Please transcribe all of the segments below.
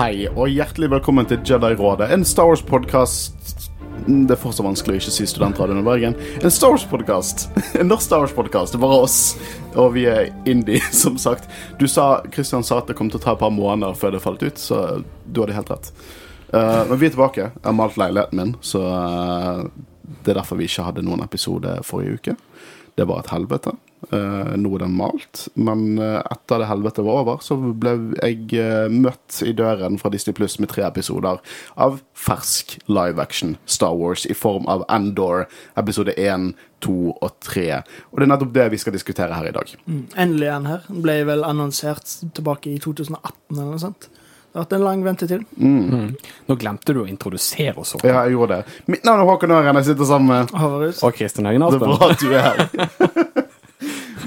Hei, og hjertelig velkommen til Jedi-rådet, en Star Wars-podkast Det er fortsatt vanskelig å ikke si Studentradioen i Bergen. En Star Wars-podkast. En norsk Star Wars-podkast. Det var oss. Og vi er indie, som sagt. Du sa, Kristian sa at det kom til å ta et par måneder før det falt ut, så du hadde helt rett. Uh, men vi er tilbake. Jeg har malt leiligheten min, så uh, det er derfor vi ikke hadde noen episode forrige uke. Det var et helvete. Uh, nå er den malt, men uh, etter det helvete var over, så ble jeg uh, møtt i døren fra Disney Pluss med tre episoder av fersk live action Star Wars i form av Endor, episode 1, 2 og 3. Og det er nettopp det vi skal diskutere her i dag. Mm, endelig en her. Den ble vel annonsert tilbake i 2018 eller noe sånt. Det har vært en lang ventetid. Mm. Mm. Nå glemte du å introdusere oss. Ja, jeg gjorde det. Mitt navn er Håkon Øren. Jeg sitter sammen med Og Kristin Høgen Det er bra at du er her.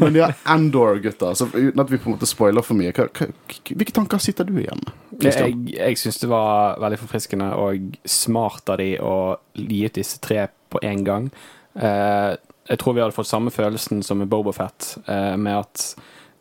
Men ja, andor, gutter, Så uten at vi på en måte spoiler for mye, hva, hva, hvilke tanker sitter du igjen med? Jeg, jeg syns det var veldig forfriskende og smart av de å gi ut disse tre på én gang. Eh, jeg tror vi hadde fått samme følelsen som med Bobofet, uh, med at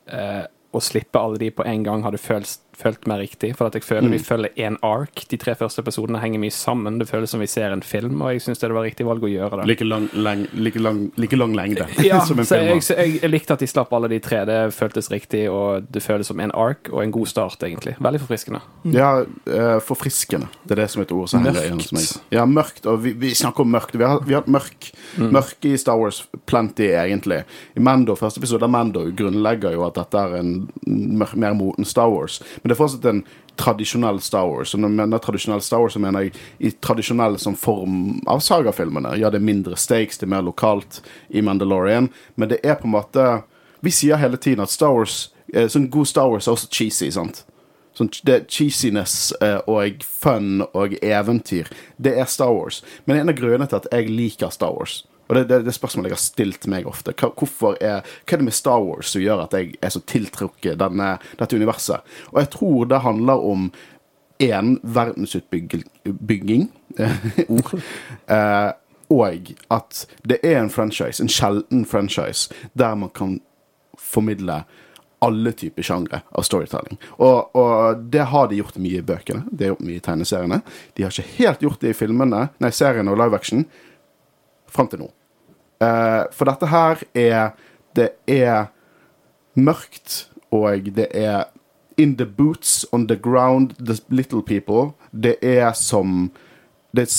eh, å slippe alle de på en gang hadde følt, følt mer riktig. For at jeg føler Mm. vi følger én ark. De tre første episodene henger mye sammen. Det føles som vi ser en film, og jeg syns det var riktig valg å gjøre det. Like lang, leng, like lang, like lang lengde Ja, som en så film. jeg, så jeg, jeg likte at de slapp alle de tre. Det føltes riktig, og det føles som en ark og en god start, egentlig. Veldig forfriskende. Ja, eh, forfriskende. Det er det som er et ord som henger igjen hos meg. Ja, mørkt. Og vi, vi snakker om mørkt. Vi har, vi har hatt mørk, mørke i Star Wars plenty, egentlig. I Mando, første episode av Mando grunnlegger jo at dette er en mer moten Star Wars. Men det er fortsatt en tradisjonell Star Wars. Og når jeg mener tradisjonell Star Wars, så mener jeg i tradisjonell som form av sagafilmene. Ja, det er mindre stakes, det er mer lokalt i Mandalorian, men det er på en måte Vi sier hele tiden at Star Wars eh, Sånn god Star Wars er også cheesy, sant? Sånn, det er cheesiness eh, og fun og eventyr. Det er Star Wars. Men en av grunnene til at jeg liker Star Wars Og det, det, det spørsmålet jeg har stilt meg ofte. Hva, hvorfor er, hva er det med Star Wars som gjør at jeg er så tiltrukket denne, dette universet? Og jeg tror det handler om én verdensutbygging ord. Eh, og at det er en franchise, en sjelden franchise, der man kan formidle alle typer sjangre av storytelling. Og, og det har de gjort mye i bøkene. De har gjort mye i tegneseriene. De har ikke helt gjort det i filmene, nei, seriene og live action fram til nå. Eh, for dette her er Det er mørkt, og det er in the boots, on the ground, the little people. Det er som Det er et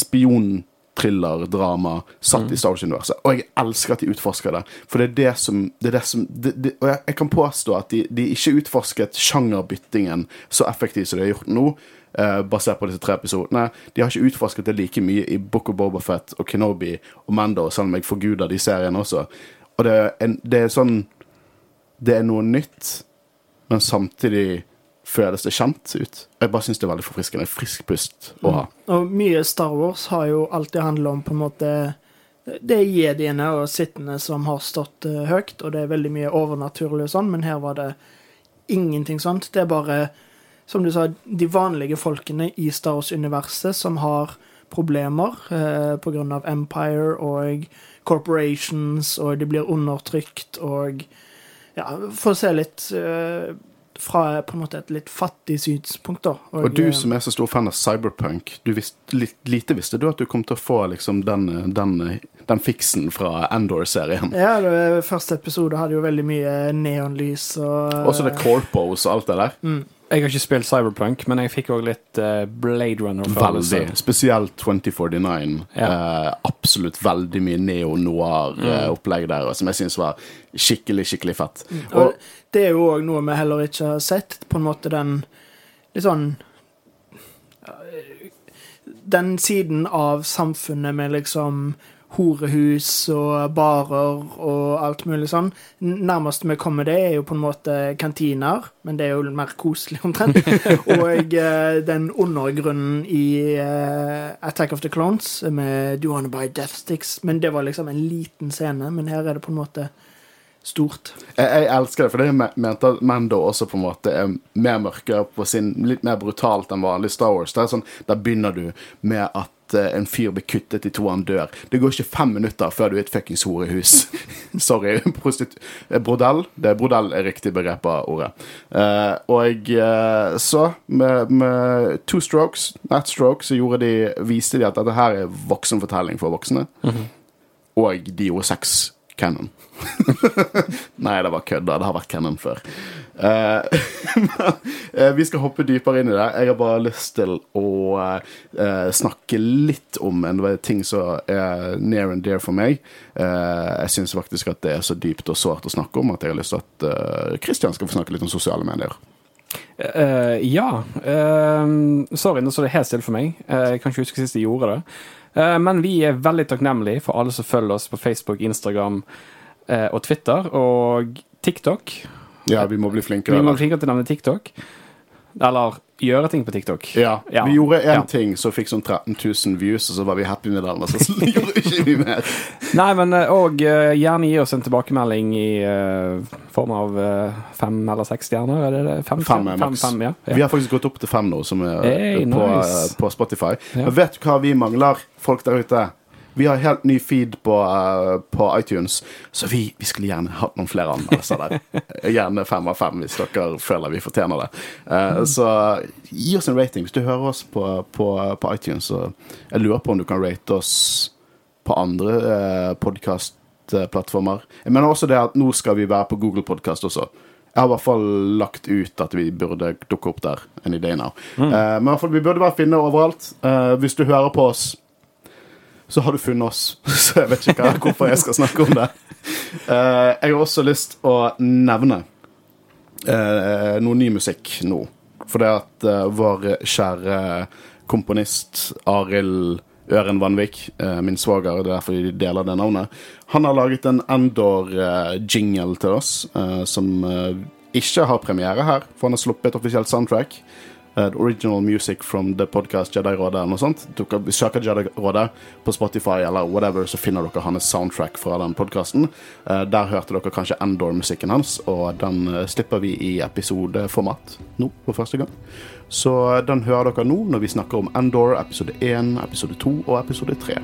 thrillerdrama satt i Star Wars-universet. Og jeg elsker at de utforsker det. For det er det som, det er det som det, det, Og jeg, jeg kan påstå at de, de ikke utforsket sjangerbyttingen så effektivt som de har gjort nå. Uh, basert på disse tre episodene. De har ikke utforsket det like mye i Book of Bobafett og Kenobi og Mando, selv om jeg forguder de seriene også. Og det er, en, det er sånn Det er noe nytt, men samtidig føles det kjent ut. Jeg bare syns det er veldig forfriskende. Frisk pust å ha. Og mye Star Wars har jo alltid handla om på en måte Det er jediene og sittende som har stått uh, høyt, og det er veldig mye overnaturlig og sånn, men her var det ingenting sånt. Det er bare, som du sa, de vanlige folkene i Star Wars-universet som har problemer uh, grunn av Empire og corporations, og de blir undertrykt og Ja, for å se litt eh, fra på en måte et litt fattig synspunkt, da. Og du eh, som er så stor fan av cyberpunk, du visste, lite visste du at du kom til å få liksom den, den, den fiksen fra Endor-serien. Ja, det første episode hadde jo veldig mye neonlys og Også det corpos og alt det der. Mm. Jeg har ikke spilt Cyberpunk, men jeg fikk òg litt eh, Blade Runner-følelse. Veldig. Spesielt 2049. Ja. Eh, absolutt veldig mye neo-noir-opplegg der, som jeg syns var skikkelig, skikkelig fett. Og, Og det er jo òg noe vi heller ikke har sett. På en måte den litt sånn Den siden av samfunnet med liksom horehus og barer og alt mulig sånn. Nærmest vi kommer det, er jo på en måte kantiner, men det er jo mer koselig omtrent. og eh, den undergrunnen i uh, Attack of the Clones med Do you wanna buy death sticks? Men det var liksom en liten scene, men her er det på en måte stort. jeg, jeg elsker det, for det me- mente at Mando også på en måte er mer mørkere på sin Litt mer brutalt enn vanlig Star Wars. Det er sånn, Der begynner du med at at eh, en fyr blir kuttet i to, han dør. Det går ikke fem minutter før du er et fuckings horehus. Sorry. Prostit eh, brodell. Det er brodell er riktig begrep av ordet. Uh, og uh, så, med, med two strokes, that stroke, så gjorde de, viste de at dette her er voksenfortelling for voksne. Og de gjorde sex canon. Nei, det var kødd. da. Det har vært canon før. Eh, eh, vi skal hoppe dypere inn i det. Jeg har bare lyst til å eh, snakke litt om en ting som er near and dear for meg. Jeg syns faktisk at det er så dypt og sårt å snakke om at jeg har lyst til at Kristian skal få snakke litt om sosiale medier. Uh, ja. Uh, sorry, nå står det helt stille for meg. Uh, jeg kan ikke huske sist jeg gjorde det. Men vi er veldig takknemlige for alle som følger oss på Facebook, Instagram og Twitter og TikTok. Ja, vi må bli flinkere. Vi må bli flinkere til å nevne TikTok. Eller gjøre ting på TikTok. Ja, Ja. Vi gjorde én Ja. ting som fikk sånn 13 000 views, og så var vi happy med den. Og så gjorde vi ikke mye mer. Nei, men òg og eh, gjerne gi oss en tilbakemelding i uh, form av uh, fem eller seks stjerner. Er det det? Fem, Fem fem, fem, fem, ja. Vi har faktisk gått opp til fem nå, som er Hey, på, nice. på Spotify. Men vet du hva vi mangler, folk der ute? Vi har helt ny feed på, uh, på iTunes, så vi, vi skulle gjerne hatt noen flere anmeldelser der. gjerne fem av fem hvis dere føler vi fortjener det. Uh, Så gi oss en rating hvis du hører oss på, på, på iTunes. Jeg lurer på om du kan rate oss på andre uh, podkastplattformer. Jeg mener også det at nå skal vi være på Google Podcast også. Jeg har i hvert fall lagt ut at vi burde dukke opp der any day now. Uh, men i hvert fall, vi burde bare finne overalt. Uh, hvis du hører på oss, så har du funnet oss. Så jeg vet ikke hva, hvorfor jeg skal snakke om det. Eh, jeg har også lyst å nevne eh, noe ny musikk nå. For det at eh, vår kjære komponist Arild Øren Vanvik, min svoger, det er derfor de deler det navnet, han har laget en Endor-jingle til oss, som ikke har premiere her, for han har sluppet et offisielt soundtrack. Eh, the original music from the podcast Jedi-rådet eller noe sånt. Dere søker Jedi-rådet på Spotify eller whatever, så finner dere hans soundtrack fra den podkasten. der hørte dere kanskje Endor-musikken hans, og den uh, slipper vi i episodeformat nå for første gang. Så eh, den hører dere nå når vi snakker om Endor episode 1, episode 2 og episode 3.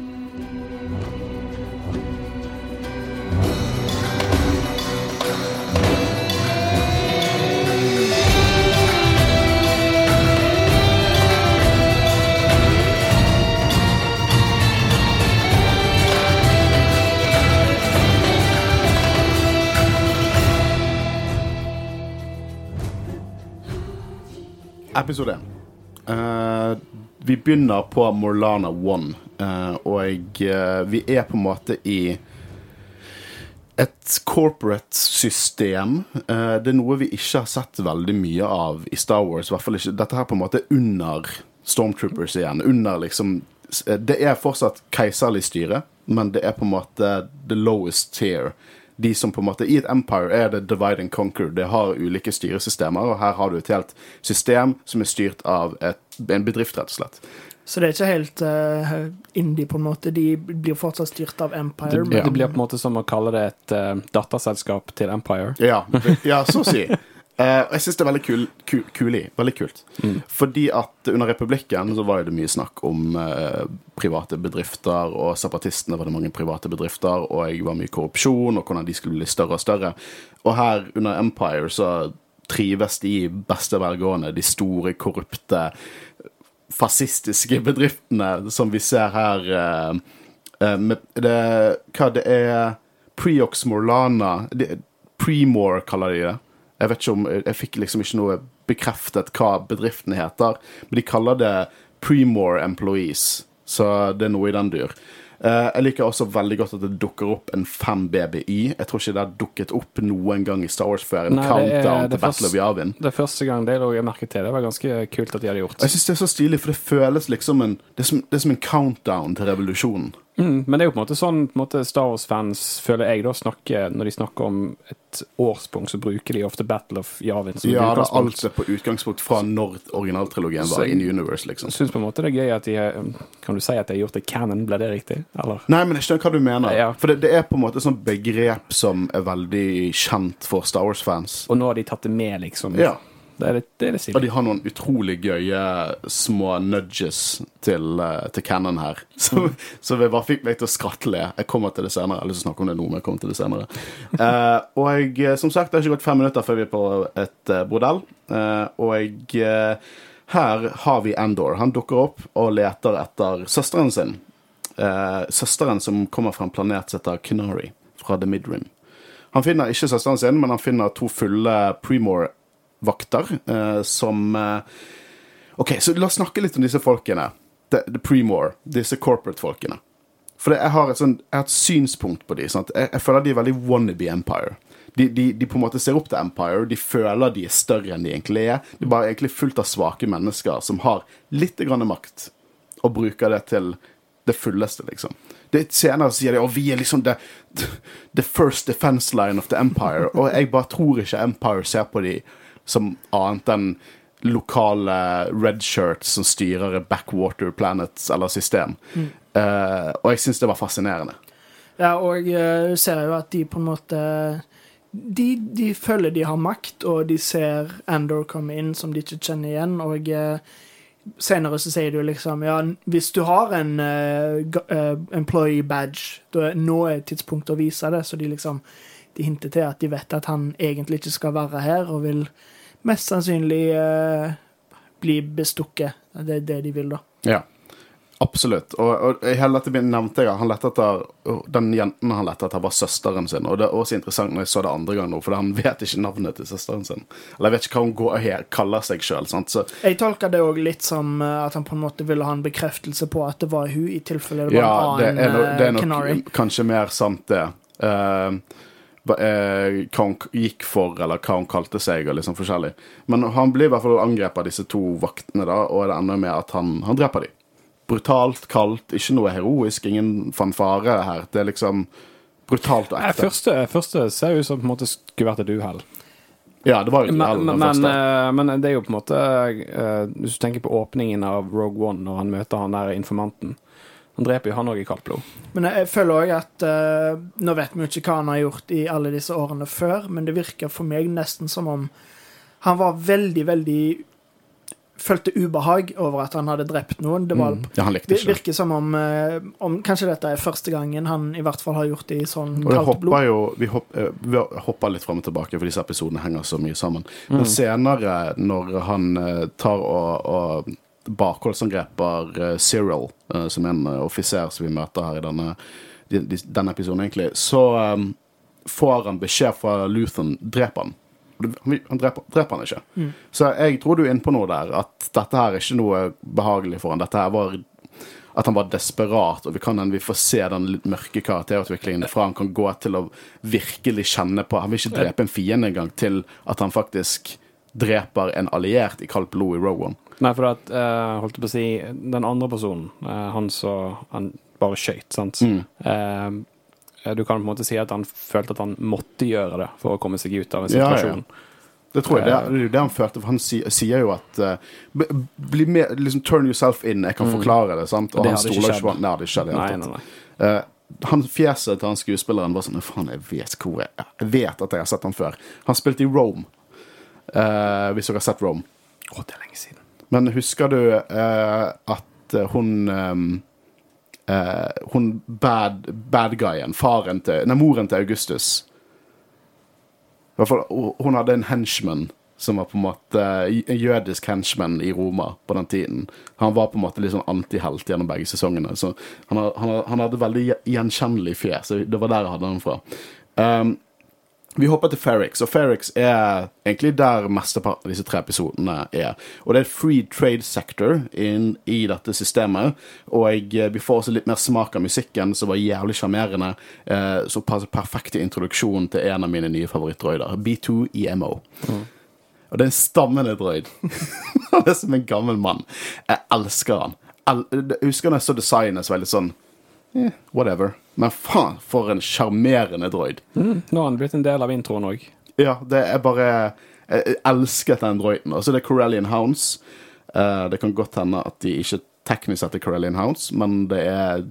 Episode 1. Uh, vi begynner på Morlana 1, uh, og uh, vi er på en måte i et corporate system. Eh, det er noe vi ikke har sett veldig mye av i Star Wars. I hvert fall ikke. Dette her på en måte under Stormtroopers igjen. Under liksom Det er fortsatt keiserlig styre, men det er på en måte the lowest tier. De som på en måte I et empire er det divide and conquer. Det har ulike styresystemer, og her har du et helt system som er styrt av et, en bedrift, rett og slett. Så det er ikke helt uh, indie, på en måte. De blir fortsatt styrt av Empire. Det, det blir på en måte som å kalle det et uh, datterselskap til Empire. Ja, ja så å si. Eh, og jeg syns det er veldig kul, ku, kuli. Veldig kult. Fordi at under republikken så var det mye snakk om eh, private bedrifter, og separatistene var det mange private bedrifter, og jeg var mye korrupsjon, og hvordan de skulle bli større og større. Og her under Empire så trives de beste velgående, de store, korrupte, fascistiske bedriftene som vi ser her. eh, eh, med det, hva det er Preox Morlana Premore kaller de det. Jeg vet ikke om, jeg fikk liksom ikke noe bekreftet hva bedriften heter, men de kaller det Premore Employees, så det er noe i den dur. Eh, jeg liker også veldig godt at det dukker opp en 5 BBY. Jeg tror ikke det har dukket opp noen gang i Star Wars før. En Nei, det er- countdown til Battle of Yavin. Det er første gang det lå jeg merke til. Det var ganske kult at de hadde gjort. Jeg synes det er så stilig, for det føles liksom en, det er som, det er som en countdown til revolusjonen. Mm, men det er jo på en måte sånn en måte Star Wars-fans føler jeg da snakker Når de snakker om et årspunkt, så bruker de ofte Battle of Yavin som Ja, det er alt på utgangspunkt fra når originaltrilogien var in universe, liksom. Jeg syns på en måte det er gøy at de Kan du si at de har gjort det canon? Ble det riktig? Eller? Nei, men jeg skjønner hva du mener. Ja. For det, det er på en måte sånn begrep som er veldig kjent for Star Wars-fans. Og nå har de tatt det med, liksom. Ja. Det er litt, det er litt Og de har noen utrolig gøye små nudges til, eh, til Cannon her. Så, så jeg bare fikk meg til å skratle. Jeg kommer til det senere. Jeg har lyst til å snakke om det nå, men jeg kommer til det senere. uh, og jeg, eh, som sagt, det har ikke gått fem minutter før vi er på et uh, bordell. uh, og her har vi Endor. Han dukker opp og leter etter søsteren sin. Søsteren som kommer fra en planet som heter Kenari, fra The Midrim. Han finner ikke søsteren sin, men han finner to fulle Premore-vakter eh, som eh, OK, så la oss snakke litt om disse folkene. The, the Premore, disse corporate-folkene. For jeg, har et sånt, jeg har et synspunkt på dem. Jeg, jeg føler de er veldig wannabe Empire. De, de, de på en måte ser opp til Empire, de føler de er større enn de egentlig er. De er bare egentlig fullt av svake mennesker som har litt grann makt, og bruker det til det fulleste, liksom. Det Senere sier de at vi er liksom the, the first defense line of the empire. Og jeg bare tror ikke Empire ser på de som annet enn lokale red shirts som styrer backwater planets eller system. Eh, og jeg syns det var fascinerende. Ja, og eh, du ser jo at de på en måte de, de føler de har makt, og de ser Andor komme inn som de ikke kjenner igjen, og eh, senere så sier du liksom Ja, hvis du har en uh, employee badge, da nå er tidspunktet å vise det, så de liksom De hinter til at de vet at han egentlig ikke skal være her, og vil mest sannsynlig eh, bli bestukket. Det er det de vil, da. Ja, absolutt. Og, og dette bildet nevnte jeg han lette etter Den jenten han lette etter, var søsteren sin. Og det er også interessant når jeg så det andre gang nå, for han vet ikke navnet til søsteren sin. Eller jeg vet ikke hva hun går her, kaller seg sjøl. Jeg tolker det òg litt som eh, at han på en måte ville ha en bekreftelse på at det var hun, i tilfelle det var ja, det en er, no, det er nok kanskje mer sant, det. Eh, hva han hun gikk for, eller hva hun kalte seg, og liksom forskjellig. Men han blir i hvert fall angrepet av disse to vaktene, da, og det ender med at han, han dreper dem. Brutalt, kaldt, ikke noe heroisk, ingen fanfare her. Det er liksom brutalt og ekte. Første, første ser ut som på en måte skulle vært et uhell. Ja, det var jo et uhell, men, den men, første. eh, men det er jo på en måte eh, Hvis du tenker på åpningen av Rogue One, når han møter han der informanten Han dreper jo han òg i kaldt blod. Men jeg føler òg at uh, Nå vet vi jo ikke hva han har gjort i alle disse årene før, men det virker for meg nesten som om han var veldig, veldig Følte ubehag over at han hadde drept noen. Det var Mm. Ja, han likte ikke virker som om, uh, om Kanskje dette er første gangen han i hvert fall har gjort det i sånn kaldt blod. jo Vi, hopp, eh, vi hopper litt fram og tilbake, for disse episodene henger så mye sammen. Men senere, når han tar og, og bakholdsangreper uh, Cyril, eh, som er en eh, offiser som vi møter her i denne, de, de, denne episoden, egentlig, så eh, får han beskjed fra Luthen drep han. Han, dreper, dreper han ikke. Så jeg tror du er inne på noe der, at dette her er ikke noe behagelig for han. Dette her var at han var desperat, og vi kan vi får se den mørke karakterutviklingen fra han kan gå til å virkelig kjenne på Han vil ikke drepe en fiende engang, til at han faktisk dreper en alliert i kaldt blod i Rowan. Nei, for at, uh, holdt jeg på å si, den andre personen, uh, han som han bare skøyt, sant Mm. Uh, Du kan på en måte si at han følte at han måtte gjøre det for å komme seg ut av en Ja, ja. situasjon. Det tror jeg, det er det er det han følte, for han si, sier jo at uh, Bli med, liksom Turn yourself in, jeg kan forklare det. sant? Og Mm. Det han stoler ikke på Nei, det skjedde Nei, nei, nei. Han Fjeset til han skuespilleren var sånn Faen, jeg vet hvor jeg er. Jeg vet at jeg har sett han før. Han spilte i Rome. uh, hvis dere har sett Rome. Å, det er lenge siden. Men husker du eh, at eh, hun ehm, eh, Hun bad, bad guyen, faren til Nei, moren til Augustus hun- hadde en henchman som var på en måte en jødisk henchman i Roma på den tiden. Han var på en måte litt sånn antihelt gjennom begge sesongene. Så han, han, han hadde veldig gjenkjennelig fjes. Det var der jeg hadde han fra. Um, vi hopper til Ferrix, og Ferrix er egentlig der mesteparten av disse tre episodene er. Og det er et free trade sector inn i dette systemet, og jeg, vi får også litt mer smak av musikken, som var jævlig sjarmerende. Eh, så perfekt til introduksjonen til en av mine nye favorittdroider, B2 EMO. Og det er en stammende droid. Han er som en gammel mann. Jeg elsker han. Jeg husker når jeg så designet, så var jeg litt sånn eh, Whatever. Men faen, for en sjarmerende droid. Mm, nå har han blitt en del av introen òg. Ja, det er bare Jeg elsket den droiden. Og så det er Corellian Hounds. Eh, det kan godt hende at de ikke teknisk sett er Corellian Hounds, men det er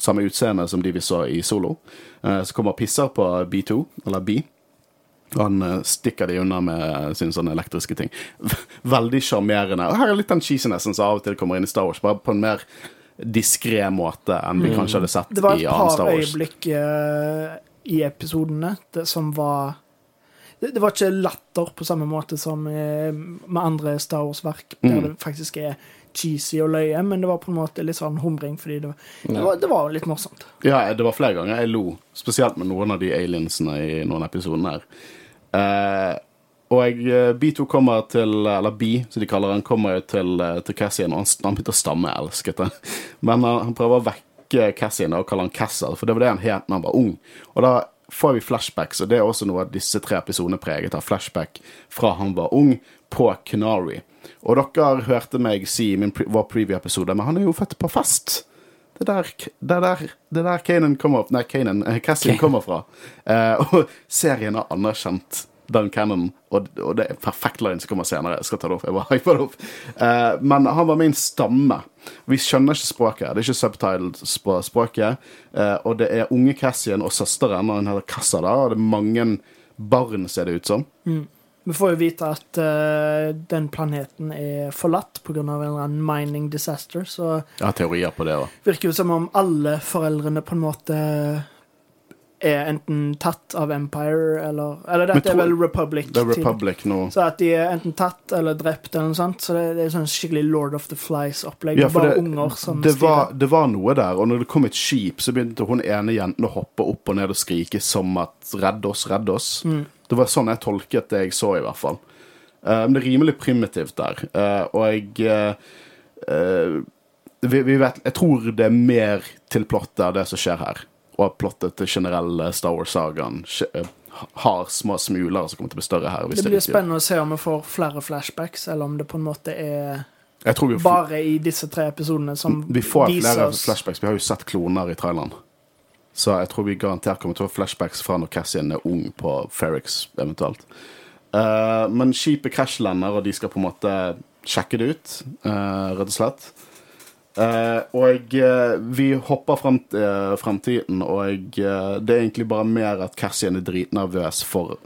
samme utseende som de vi så i Solo. Eh, så kommer pisser på B2, eller B. Og Han eh, stikker de unna med sine sånne elektriske ting. Veldig sjarmerende. Her er litt den cheesinessen som av og til kommer inn i Star Wars, bare på en mer diskré måte enn vi kanskje hadde sett i annen Star Wars. Det var et par øyeblikk eh, i episodene det, som var det, det var ikke latter på samme måte som eh, med andre Star Wars-verk, der Mm. det faktisk er cheesy og løye, men det var på en måte litt sånn humring, fordi det var, det var, det var litt morsomt. Ja, det var flere ganger jeg lo, spesielt med noen av de aliensene i noen episoder her. Eh, og eh, B2 kommer til Eller B, som de kaller han, kommer jo til, eh, til Cassian, og han, han begynte å stamme, jeg elsket det. Men han, han prøver å vekke Cassian og kaller han Cassel, for det var det han het da han var ung. Og da får vi flashbacks, og det er også noe av disse tre episodene preget av flashback fra han var ung, på Canary. Og dere hørte meg si i min pre vår preview-episode, men han er jo født på fest. Det er der, det er der, det er der Kanan kommer Nei, Kanan, eh, Cassian kommer fra. Eh, og serien har anerkjent den Cannon, og, og det er perfekt line som kommer senere. Jeg skal ta det opp. Jeg bare hyper det opp. Uh, men han var min stamme. Vi skjønner ikke språket. Det er ikke subtitles på språket. Uh, og det er unge Cassian og søsteren, og hun heter Cassa, da, og det er mange barn, ser det ut som. Vi får jo vite at uh, den planeten er forlatt pga. en eller annen mining disaster, så har teorier på det òg. virker jo som om alle foreldrene på en måte er enten tatt av Empire eller Eller dette dette er vel Republic. Det er. Republic nå. Så at de er enten tatt eller drept eller noe sånt. Så det, det er sånn skikkelig Lord of the Flies-opplegg. Ja, bare det- unger som det var, det var noe der, og når det kom et skip, så begynte hun ene jenten å hoppe opp og ned og skrike som at 'redd oss, redd oss'. Det var sånn jeg tolket det jeg så, i hvert fall. Uh, men det er rimelig primitivt der. uh, og jeg uh, vi, vi vet, Jeg tror det er mer til plottet av det som skjer her. Og plottet til generelle Star Wars-sagaen eh, har små smuler som kommer til å bli større her. Det blir det spennende å se om vi får flere flashbacks, eller om det på en måte er bare i disse tre episodene som viser oss vi får flere oss flashbacks. Vi har jo sett kloner i traileren. Så jeg tror vi garantert kommer til å få flashbacks fra når Cassian er ung på Ferrix, eventuelt. Uh, men skipet krasjlander, og de skal på en måte sjekke det ut, uh, rett og slett. Eh, og uh, vi hopper frem til uh, fremtiden, og eh, det er egentlig bare mer at Cassian er dritnervøs for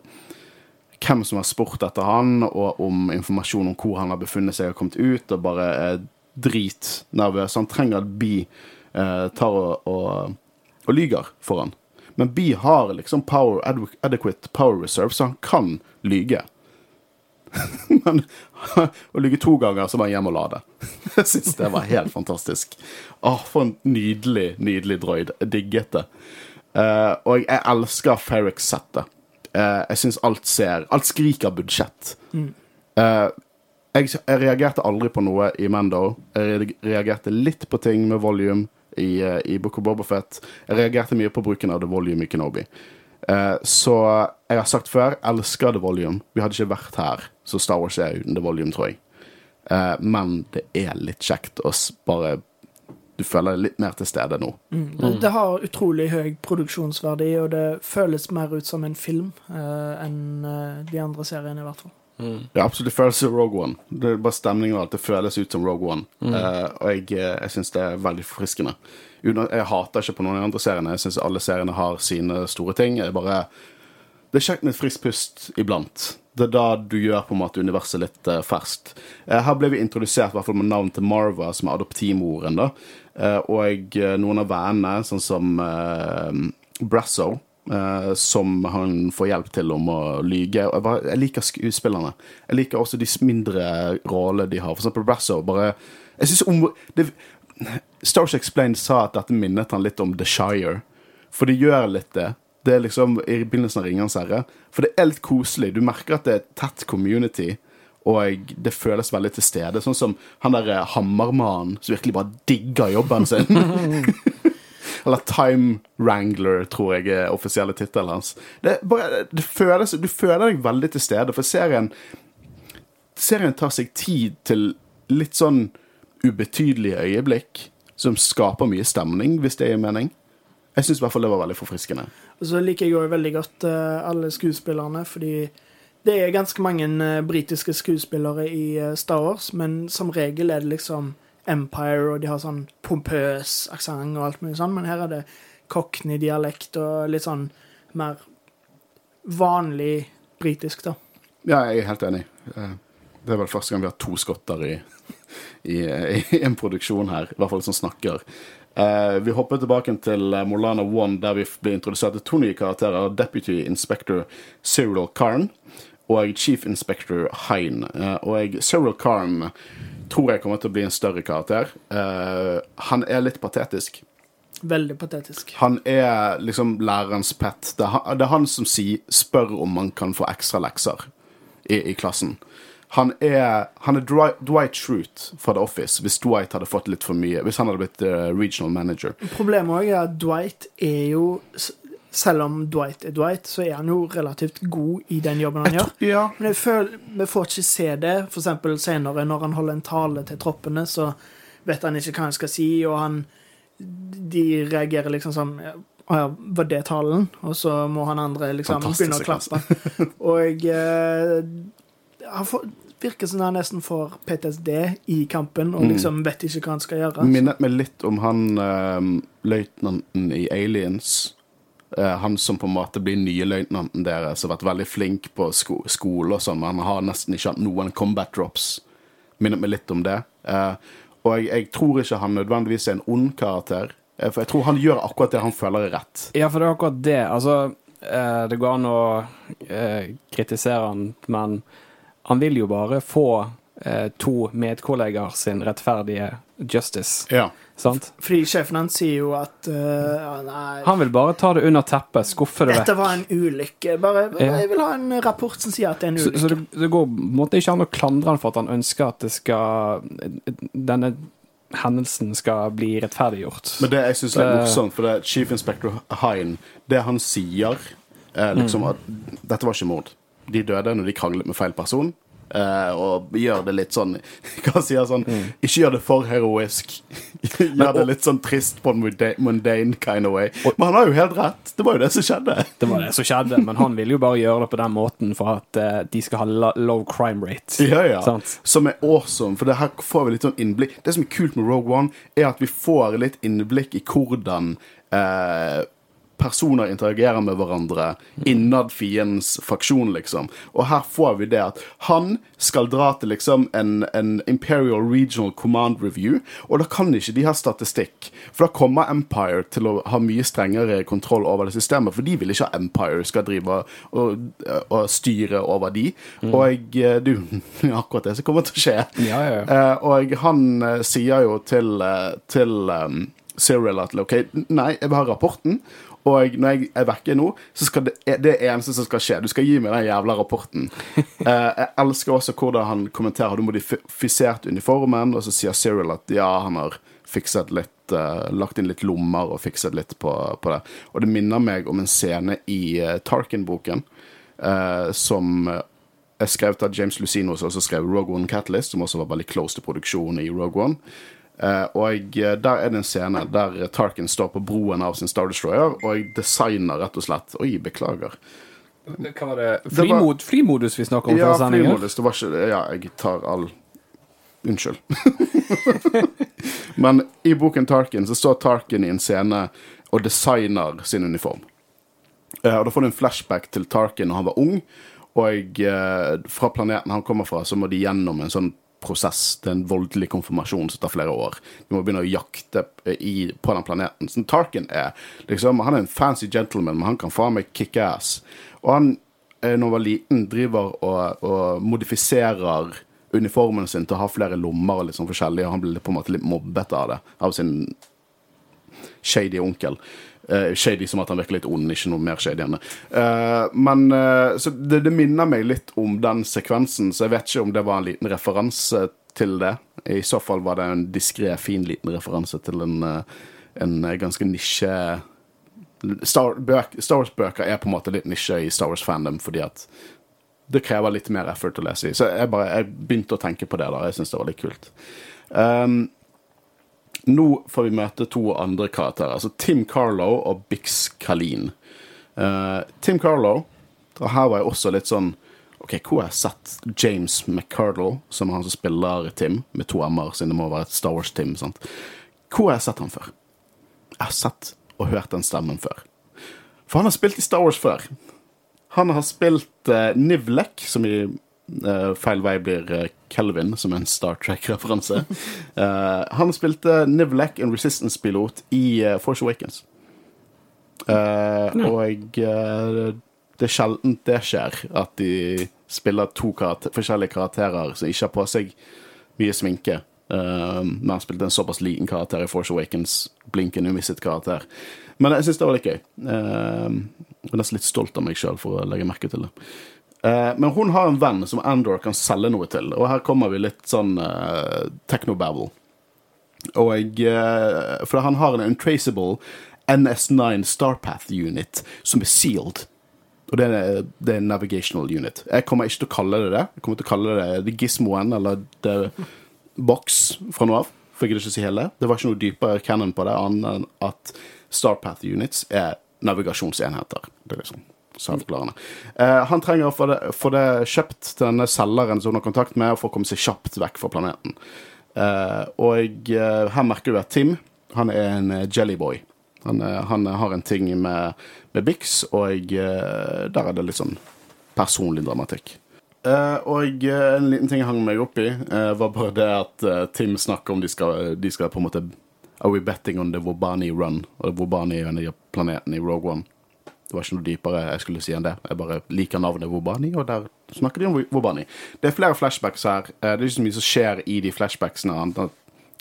hvem som har spurt etter han, og om informasjon om hvor han har befunnet seg og kommet ut, og bare er dritnervøs. Han trenger at eh, tar og, og, og lyger for han. Men Bee har liksom power, adequate power reserve, så han kan lyge. Men å ligge to ganger, så må jeg hjem og lade. Jeg syns det var helt fantastisk. Åh, For en nydelig, nydelig droid. Jeg digget det. Uh, og jeg elsker Ferrix-settet. Uh, jeg syns alt ser Alt skriker budsjett. Uh, jeg, jeg reagerte aldri på noe i Mando. Jeg reagerte litt på ting med volume i, eh, i Book of Bobafett. Jeg reagerte mye på bruken av The Volume i Kenobi. Eh, så jeg har sagt før, elsker The Volume. Vi hadde ikke vært her så Star Wars er uten The Volume, tror jeg. Uh, men det er litt kjekt å bare Du føler deg litt mer til stede nå. Det, det har utrolig høy produksjonsverdi, og det føles mer ut som en film uh, enn de andre seriene, i hvert fall. Ja, absolutt. Det føles som Rogue One. Det er bare stemningen og alt. Det føles ut som Rogue One. Eh, og jeg, eh, jeg syns det er veldig forfriskende. Jeg hater ikke på noen av de andre seriene. Jeg syns alle seriene har sine store ting. Jeg bare Det er kjekt med et friskt pust iblant. Det er da du gjør på en måte universet litt eh, ferskt. Eh, her ble vi introdusert i hvert fall med navn til Marva, som er adoptivmoren. da. Eh, og eh, noen av vennene, sånn som uh, Brasso, som han får hjelp til om å lyge. Jeg, liker skuespillerne. Jeg liker også de mindre rollene de har. For eksempel Brasso. bare... Jeg synes om... Det, Stars Explained sa at dette minnet han litt om The Shire. For det gjør litt det. Det er liksom i begynnelsen av Ringenes herre. For det er litt koselig. Du merker at det er et tett community, og det føles veldig til stede. Sånn som han der eh, hammermannen som virkelig bare digger jobben sin. Eller Time Wrangler, tror jeg er offisielle tittelen hans. Det, bare, det føles, du føler deg veldig til stede, for serien Serien tar seg tid til litt sånn ubetydelige øyeblikk som skaper mye stemning, hvis det gir mening. Jeg syns i hvert fall det var veldig forfriskende. Og så liker jeg jo veldig godt eh, alle skuespillerne, fordi det er ganske mange uh, britiske skuespillere i eh, Star Wars, men som regel er det liksom Empire, og de har sånn pompøs aksent og alt mulig sånn, men her er det Cockney-dialekt og litt sånn mer vanlig britisk, da. Ja, jeg er helt enig. Eh, Det er vel første gang vi har to skotter i, i, i en produksjon her, i hvert fall som snakker. Eh, vi hopper tilbake til Molana One, der vi blir introdusert til to nye karakterer. Deputy Inspector Cyril Karn og Chief Inspector Hein. Og og Cyril Karn tror jeg kommer til å bli en større karakter. Uh, han er litt patetisk. Veldig patetisk. Han er liksom lærerens pet. Det er han, det er han som sier, spør om man kan få ekstra lekser i, i klassen. Han er, han er Dri- Dwight Schrute fra The Office, hvis Dwight hadde fått litt for mye. Hvis han hadde blitt eh, regional manager. Problemet òg er at Dwight er jo Selv om Dwight er Dwight, så er han jo relativt god i den jobben han gjør. Ja. Men jeg føler, vi får ikke se det. For eksempel senere, når han holder en tale til troppene, så vet han ikke hva han skal si, og han De reagerer liksom sånn Å ja, var det talen? Og så må han andre liksom begynne å klappe. Og eh, han får, virker som han nesten får PTSD i kampen, og liksom vet ikke hva han skal gjøre. Minnet meg litt om han eh, løytnanten i Aliens. Eh, han som på en måte blir nye løytnanten deres, har vært veldig flink på sko skole og sånn, men han har nesten ikke hatt noen combat drops. Minnet meg litt om det. Eh, og jeg, jeg tror ikke han nødvendigvis er en ond karakter. eh, For jeg tror han gjør akkurat det han føler er rett. Ja, for det er akkurat det. Altså, det går an å kritisere han, men han vil jo bare få to medkollegaer sin rettferdige justice, Ja. sant? Fordi sjefen hans sier jo at uh, Nei, Han vil bare ta det under teppet, skuffe det vekk. dette var en ulykke. Bare, Ja. Jeg vil ha en rapport som sier at det er en ulykke. så det, det går måtte ikke an å klandre han for at han ønsker at det skal Denne hendelsen skal bli rettferdiggjort. Men det jeg syns er Eh. morsomt, for det er Chief Inspector Hein Det han sier, er liksom at dette var ikke mord. De døde når de kranglet med feil person. Eh, og gjør det litt sånn Hva sier jeg sånn Ikke gjør det for heroisk. gjør det litt sånn trist på en mundane kind of way. Men han har jo helt rett. Det var jo det som skjedde. Det var det som skjedde, men han vil jo bare gjøre det på den måten for at uh, de skal ha low crime rate. Ja, ja. Sant? Som er awesome, for det her får vi litt sånn innblikk. Det som er kult med Rogue One, er at vi får litt innblikk i hvordan eh, personer interagerer med hverandre innad fiendens faksjon, liksom. Og her får vi det at han skal dra til liksom en, en Imperial Regional Command Review, og da kan ikke de ha statistikk. For da kommer Empire til å ha mye strengere kontroll over det systemet, for de vil ikke ha Empire skal drive og, og styre over de. Og du, det er akkurat det som kommer til å skje. Ja, ja, ja. Eh, og han eh, sier jo til, eh, til Cyril at OK, nei, jeg vil ha rapporten. Og når jeg er vekke nå, så skal det, det eneste som skal skje. Du skal gi meg den jævla rapporten. Eh, jeg elsker også hvordan han kommenterer Har du modifisert uniformen, og så sier Cyril at ja, han har fikset litt uh, Lagt inn litt lommer og fikset litt på, på det. Og det minner meg om en scene i uh, Tarkin-boken uh, som er skrevet av James Lucino, som også skrev Rogue One Catalyst, som også var veldig close til produksjonen i Rogue One. Eh, og eh, der er det en scene der Tarkin står på broen av sin Star Destroyer og designer rett og slett Oi, beklager. Hva var det? var- Flymod, flymodus vi snakker om Ja, flymodus. Det var ikke Ja, jeg tar all Unnskyld. Men i boken Tarkin så står Tarkin i en scene og designer sin uniform. Eh, og Da får du en flashback til Tarkin når han var ung, og fra planeten han kommer fra, så må de gjennom en sånn prosess til en voldelig konfirmasjon som tar flere år. De må begynne å jakte eh, i, på den planeten. Så Tarkin er liksom, han er en fancy gentleman, men han kan faen meg kicke ass. Og han, eh, når han var liten, driver og, og modifiserer uniformen sin til å ha flere lommer og litt sånn forskjellig, og han blir på en måte litt mobbet av det, av sin shady onkel. Eh, shady som at han virker litt ond, ikke noe mer shady enn. Eh, men uh, så det, det minner meg litt om den sekvensen, så jeg vet ikke om det var en liten referanse til det. I så fall var det en diskré, fin liten referanse til en, en ganske nisje Star, Star Wars-bøker er på en måte litt nisje i Star Wars-fandom fordi at det krever litt mer effort å lese i. Så jeg, bare, jeg begynte å tenke på det da. Jeg syns det var litt kult. Um, nå får vi møte to andre karakterer. Altså Tim Carlo og Bix Kalin. Uh, Tim Carlo og Her var jeg også litt sånn OK, hvor har jeg sett James McCardle, som er han som spiller Tim, med to m-er, siden det må være et Star Wars-Tim? sant? Hvor har jeg sett han før? Jeg har sett og hørt den stemmen før. For han har spilt i Star Wars før. Han har spilt uh, Nivlek, som i feil vei blir uh, Kelvin, som er en Star Trek-referanse. Uh, han spilte Nivlek, en Resistance-pilot, i Force Awakens. Og det er sjelden det skjer, at de spiller to karakter forskjellige karakterer som ikke har på seg mye sminke. Men han spilte en såpass liten karakter i Force Awakens, blinkende umisset karakter. Men jeg syns det var litt gøy. Jeg er nesten litt stolt av meg sjøl for å legge merke til det. Uh, men hun har en venn som Andor kan selge noe til, og her kommer vi litt sånn uh, technobabble. Og uh, For han har en untraceable NS9 Starpath unit som er sealed. Og det er, det er en navigational unit. Jeg kommer ikke til å kalle det det. Jeg kommer til å kalle det The Gizmoen eller The Box fra nå av. For jeg gidder ikke si hele. Det var ikke noe dypere canon på det, annet enn at Starpath units er navigasjonsenheter. Det er liksom selvklarende. Eh, han trenger å få det, få det kjøpt til denne selgeren som hun har kontakt med, for å komme seg kjapt vekk fra planeten. Eh, og eh, her merker du at Tim han er en eh, jellyboy. Han, han har en ting med, med Bix, og der er det litt sånn personlig dramatikk. Uh, og uh, en liten ting jeg hang meg opp i, uh, var bare det at Tim snakker om de skal, de skal på en måte Are we betting on the Wobani run? Og Wobani er en av i Rogue One. Det var ikke noe dypere jeg skulle si enn det. Jeg bare liker navnet Wobani, og der snakker de om Wobani. Det er flere flashbacks her. Eh, Det er ikke så mye som skjer i de flashbacksene. annet at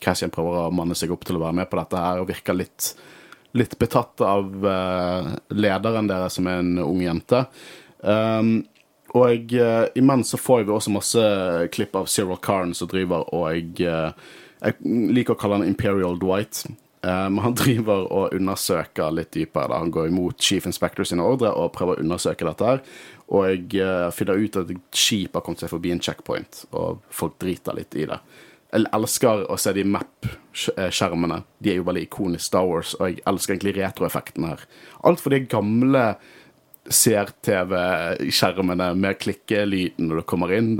Cassian prøver å manne seg opp til å være med på dette her, og virker litt, litt betatt av eh, lederen deres, som er en ung jente. Um, og uh, imens så får vi også masse klipp av Cyril Karn som driver og uh, Jeg liker å kalle han Imperial Dwight. Men han driver og undersøker litt dypere. Da. Han går imot Chief Inspector sine ordre og prøver å undersøke dette. her Og uh, finner ut at et skip har kommet seg forbi en checkpoint, og folk driter litt i det. Jeg elsker å se de map-skjermene. De er jo veldig ikoniske Star Wars, og jeg elsker egentlig retroeffekten her. Alt for de gamle CR-TV-skjermene med klikkelyden når du kommer inn.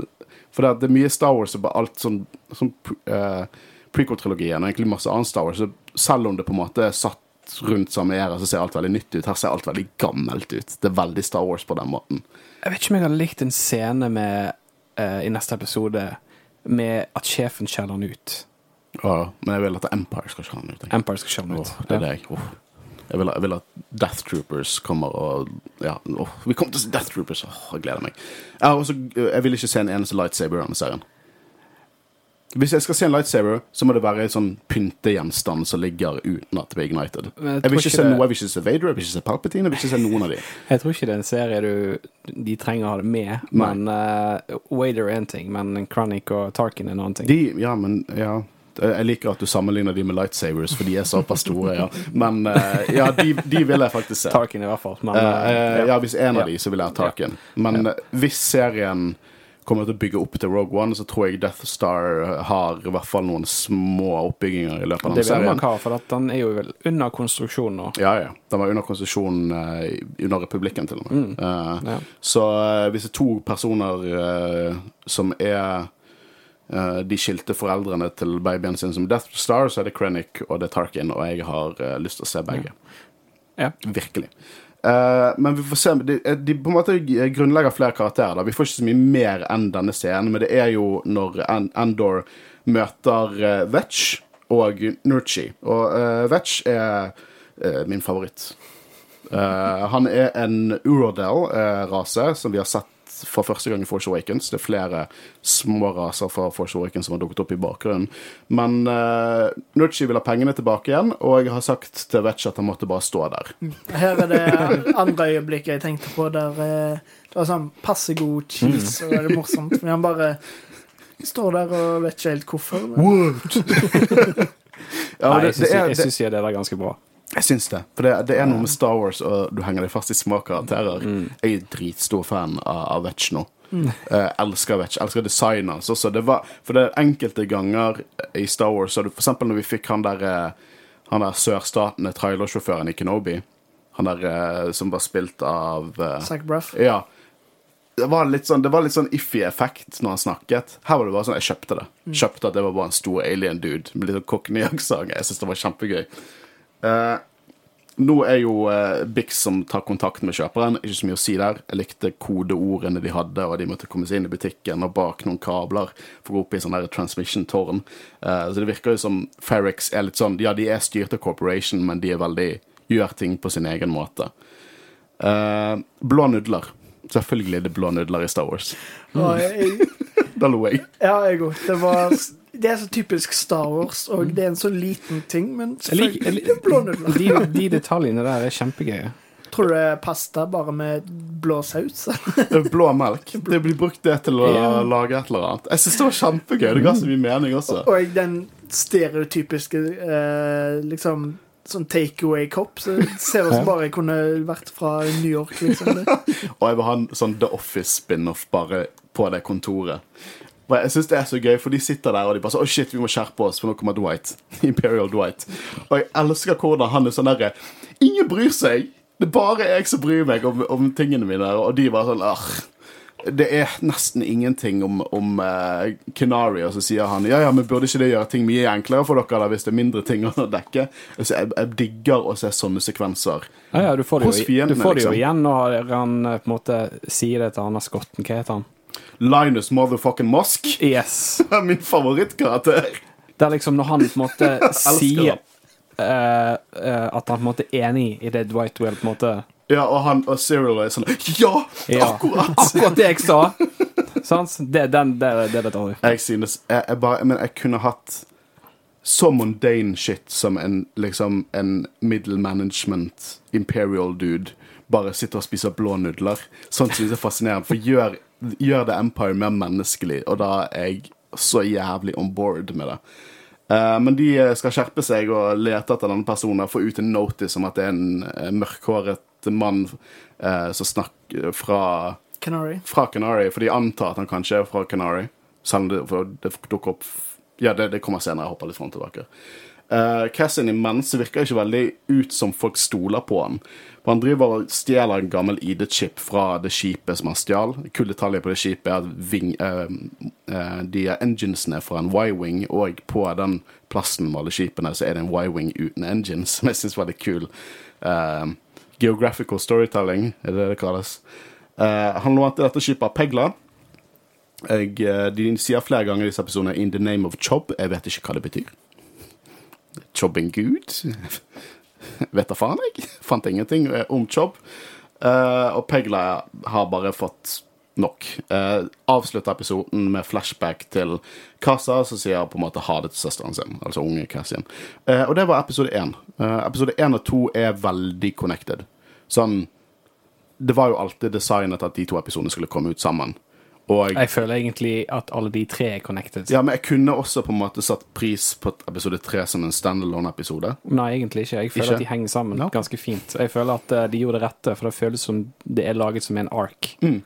For det er mye Star Wars og alt sånn, sånn uh, prequel-trilogien og egentlig masse annet Star Wars. Så selv om det på en måte er satt rundt samme æra, så ser alt veldig nytt ut. Her ser alt veldig gammelt ut. Det er veldig Star Wars på den måten. Jeg vet ikke om jeg hadde likt en scene med, uh, i neste episode med at sjefen skjeller han ut. Ja, men jeg vil at Empire skal skjønne ut. jeg. Empire skal skjelle han ut. Oh, det er det jeg. oh. Jeg vil, jeg vil at Death Troopers kommer og Ja, oh, vi kommer til å se Death Troopers. Oh, jeg gleder meg. Jeg, også, jeg vil ikke se en eneste lightsaber i denne serien. Hvis jeg skal se en lightsaber, så må det være en sånn pyntegjenstand som ligger uten at det blir ignited. Jeg Jeg, vil ikke se noe, jeg vil ikke se Vader, jeg vil ikke se Palpatine, jeg vil ikke se noen av de. Jeg tror ikke det er en serie du de trenger å ha det med. Men uh, Wader er en ting, men Chronic og Tarkin er en annen ting. De, ja, men ja Jeg liker at du sammenligner de med lightsabers, for de er såpass store, ja. Men uh, ja, de, de vil jeg faktisk se. Tarkin i hvert fall. Men, uh, eh, eh, ja, hvis en av de, så vil jeg ha Tarkin. Men eh, hvis serien kommer til å bygge opp til Rogue One, så tror jeg Death Star har i hvert fall noen små oppbygginger i løpet av den serien. det vil man ha, for at den er jo vel under konstruksjon nå. Ja, ja. Den var under konstruksjon uh, under republikken, til og med. Eh, Ja. Så uh, hvis det er to personer som er de skilte foreldrene til babyen sin som Death Star, så er det Krennic og det er Tarkin, og jeg har lyst til å se begge. Ja. Virkelig. Eh, men vi får se. De, de på en måte grunnlegger flere karakterer. Da. Vi får ikke så mye mer enn denne scenen, men det er jo når Endor møter uh, Vetch og Nurchi. Og uh, Vetch er eh, min favoritt. Eh, han er en Urodel-rase som vi har sett for første gang i Force Awakens. Det er flere små raser fra Force Awakens som har dukket opp i bakgrunnen. Men uh, Nurchi vil ha pengene tilbake igjen, og jeg har sagt til Vetch at han måtte bare stå der. Her er det andre øyeblikket jeg tenkte på, der uh, det var sånn passe god cheese, og det er morsomt. Men han bare står der og vet ikke helt hvorfor. Men Ja, Nei, jeg syns det jeg, det, jeg det er ganske bra. Jeg syns det. For det, det er noe med Star Wars, og du henger deg fast i små karakterer. Jeg er dritstor fan av, av Vetch nå. Eh, elsker Vetch. Elsker designet hans også. Det var, for det er enkelte ganger i Star Wars, så det, for eksempel når vi fikk han der eh, Han der sørstatende trailersjåføren i Kenobi. Han der eh, som var spilt av uh, Zack Braff. Ja. Det var sånn, det var litt sånn iffy effekt når han snakket. Her var det bare sånn, jeg kjøpte det. Kjøpte at det var bare en stor alien dude med litt sånn cockney-aksent. Jeg synes det var kjempegøy. Eh, nå er jo eh, Bix som tar kontakt med kjøperen. Ikke så mye å si der. Jeg likte kodeordene de hadde, og de måtte komme seg inn i butikken og bak noen kabler for å gå opp i sånn transmission-tårn. Eh, så det virker jo som Ferrix er litt sånn Ja, de er styrt av corporation, men de er veldig gjør ting på sin egen måte. Eh, blå nudler. Selvfølgelig er det blå nudler i Star Wars. Mm. Da lo jeg. ja, jeg òg. Det var Det er så typisk Star Wars, og det er en så liten ting, men selvfølgelig blå nudler. De, de detaljene der er kjempegøye. Tror du det er pasta bare med blå saus? Blå melk. Det blir brukt det til å Ja. lage et eller annet. Jeg syns det var kjempegøy. Det ga så mye mening også. Og den stereotypiske eh, liksom sånn takeaway-kopp. Så ser ut som bare jeg kunne vært fra New York, liksom. Det. Og jeg vil ha en sånn The Office-spin-off bare på det kontoret. Og jeg synes det er så gøy, for de sitter der og de bare sånn Å, shit, vi må skjerpe oss, for nå kommer Dwight. Imperial Dwight. Og jeg elsker hvordan han er sånn derre Ingen bryr seg! Det er bare jeg som bryr meg om, om tingene mine. Og de bare sånn Arr. Det er nesten ingenting om, om uh, Kenari, og så sier han ja, ja, men burde ikke det gjøre ting mye enklere for dere da, hvis det er mindre ting å dekke? Altså, jeg, jeg digger å se sånne sekvenser. Ja, ja, du får det jo, fiendene, du får det jo liksom. igjen når han eh, på en måte sier det til han skotten. Hva heter han? Linus motherfucking Mosk Yes. min favorittkarakter. Det er liksom når han på en måte sier uh, eh, at han på en måte er enig i det Dwight Will på en måte Ja, og han og Cyril er sånn Ja! Ja. Akkurat! Akkurat det jeg sa! Sant? Det, den, det, det er detalj. Jeg synes jeg, jeg bare Men jeg kunne hatt så mundane shit som en liksom en middle management imperial dude bare sitter og spiser blå nudler. Sånt synes jeg er fascinerende. For gjør, gjør det Empire mer menneskelig, og da er jeg så jævlig on board med det. Eh, men de eh, skal skjerpe seg og lete etter denne personen og få ut en notice om at det er en uh, mørkhåret mann eh, som snakker fra Canary. fra Canary, for de antar at han kanskje er fra Canary. Selv om det, det dukker opp Ja, det, det kommer senere. Jeg hopper litt fram og tilbake. Uh, Cassian imens virker ikke veldig ut som folk stoler på han. For Han driver og stjeler en gammel ID-chip fra det skipet som han stjal. Kul detalj på det skipet er at ving, eh, eh, de enginesene fra en Y-wing, og på den plassen med alle skipene så er det en Y-wing uten engines, som jeg syns var litt kul. Eh, geographical storytelling, er det det kalles. Eh, han lånte dette skipet av Pegla. Jeg, eh, de sier flere ganger i disse episodene 'In the name of Chob'. Jeg vet ikke hva det betyr. Chobbing Gud? vet da faen, jeg. Fant ingenting eh, om. Eh, og Pegla har bare fått nok. Uh, Avslutta episoden med flashback til Kassa, som sier på en måte ha det til søsteren sin. Altså unge Cassian. Uh, og det var episode én. Uh, episode én og to er veldig connected. Sånn Det var jo alltid designet at de to episodene skulle komme ut sammen. Og Jeg føler egentlig at alle de tre er connected. ja, men jeg kunne også på en måte satt pris på episode tre som en standalone-episode. Nei, egentlig ikke. Jeg føler Ikke? at de henger sammen no. ganske fint. Jeg føler at eh, de gjorde det rette, for det føles som det er laget som en ark. Men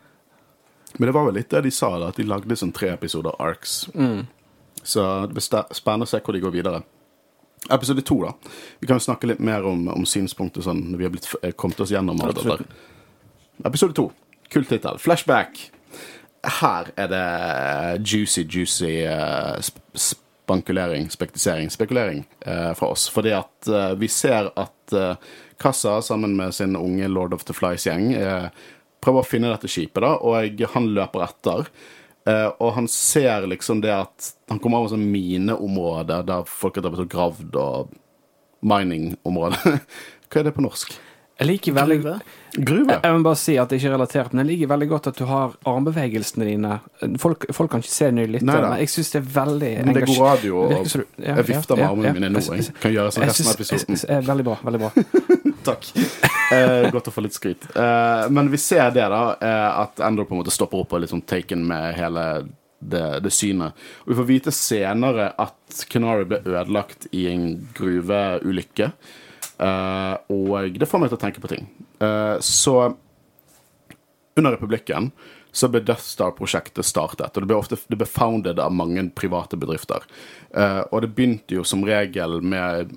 det var vel litt det de sa, da, at de lagde sånn tre episoder arcs. Så det blir spennende å se hvor de går videre. Episode to, da. Vi kan jo snakke litt mer om, om synspunkter sånn når vi har blitt, eh, kommet oss gjennom alt dette. Episode to. Kul tittel. Flashback. Her er det juicy, juicy uh, spankulering, spektisering, spekulering uh, fra oss. Fordi at uh, vi ser at Kassa sammen med sin unge Lord of the Flies-gjeng prøver å finne dette skipet, da, og han løper etter. Og han ser liksom det at Han kommer av et sånt mineområde der folk har drevet og gravd, og miningområde. Hva er det på norsk? Jeg liker veldig Gruve. Gruve? Jeg vil bare si at det ikke er relatert, men jeg liker veldig godt at du har armbevegelsene dine. Folk, folk kan ikke se nye litt, men jeg syns det er veldig Men det er god radio, og du- ja, jeg vifter med ja, armene ja, mine nå. jeg- Jeg kan gjøre sånn resten av episoden. jeg- jeg- Veldig bra. veldig bra. Takk. Eh, godt å få litt skryt. Eh, men vi ser det, da, eh, at Endor på en måte stopper opp og er litt sånn taken med hele det, det synet. Og vi får vite senere at Kenari ble ødelagt i en gruveulykke. Eh, og det får meg til å tenke på ting. Eh, så under republikken så ble Death Star-prosjektet startet. Og det ble ofte det ble founded av mange private bedrifter. Eh, og det begynte jo som regel med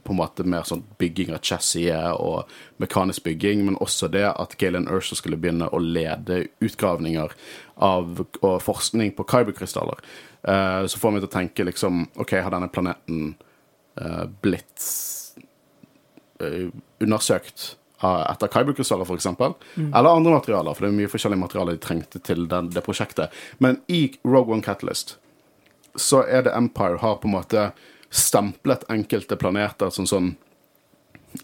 på en måte mer sånn bygging av chassiset og mekanisk bygging, men også det at Galen Ursher skulle begynne å lede utgravninger av, og forskning på kyberkrystaller. Eh, så får vi til å tenke liksom OK, har denne planeten eh, blitt undersøkt etter Kyber-krystaller, f.eks. Eller andre materialer, for det er mye forskjellige materialer de trengte til den, det prosjektet. Men i Rogue One Catalyst så er det Empire har på en måte stemplet enkelte planeter som sånn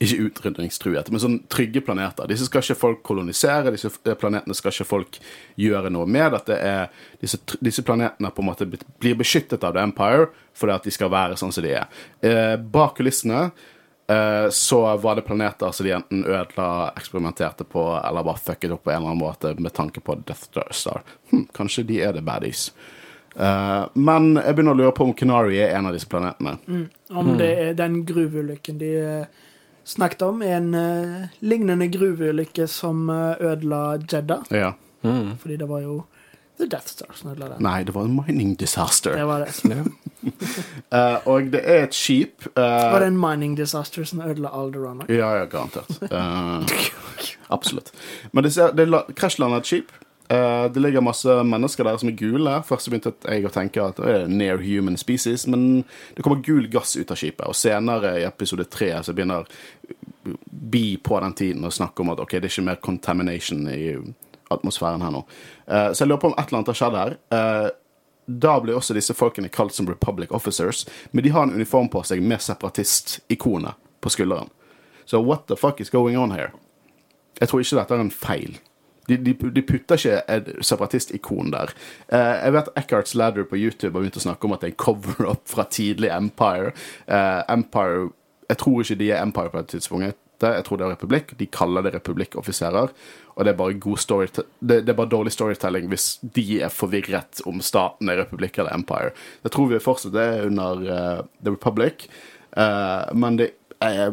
ikke utrydningstruet, men sånn trygge planeter. Disse skal ikke folk kolonisere, disse planetene skal ikke folk gjøre noe med. Dette er, disse, disse planetene på en måte blir- beskyttet av The Empire fordi at de skal være sånn som de er. Eh, bak kulissene eh, så var det planeter som de enten ødela, eksperimenterte på, eller bare fucket opp på en eller annen måte med tanke på Death Star. Hm, kanskje de er the baddies. Uh, men jeg begynner å lure på om Canary er en av disse planetene. Om det er den gruveulykken de eh, snakket om, er en uh, lignende gruveulykke som eh, ødela Jeddah. Ja. Fordi det var jo The Death Star som ødela den. Nei, det var en mining disaster. Det var det. Eh, og det er et skip eh, Var det en mining disaster som ødela Alderon? Ja, ja, garantert. Eh, absolutt. Men det, det la- krasjlander et skip. Uh, det ligger masse mennesker der som er gule. Først begynte jeg å tenke at det er near human species, men det kommer gul gass ut av skipet. Og senere i episode tre så begynner Bi på den tiden å snakke om at ok, det er ikke mer contamination i atmosfæren her nå. Uh, så jeg lurer på om et eller annet har skjedd her. Eh, da blir også disse folkene kalt som Republic Officers, men de har en uniform på seg med separatist-ikonet på skulderen. Så what the fuck is going on here? Jeg tror ikke dette er en feil. De, de, de putter ikke et separatist-ikon der. Eh, jeg vet Eckhart's Ladder på YouTube har begynt å snakke om at det er en cover-up fra tidlig Empire. Eh, Empire Jeg tror ikke de er Empire på et tidspunkt. Jeg tror det er Republikk. De kaller det republikkoffiserer. Og det er bare god story det, det er bare dårlig storytelling hvis de er forvirret om staten er republikk eller Empire. Det tror vi fortsatt er under uh, The Republic. uh, men det er,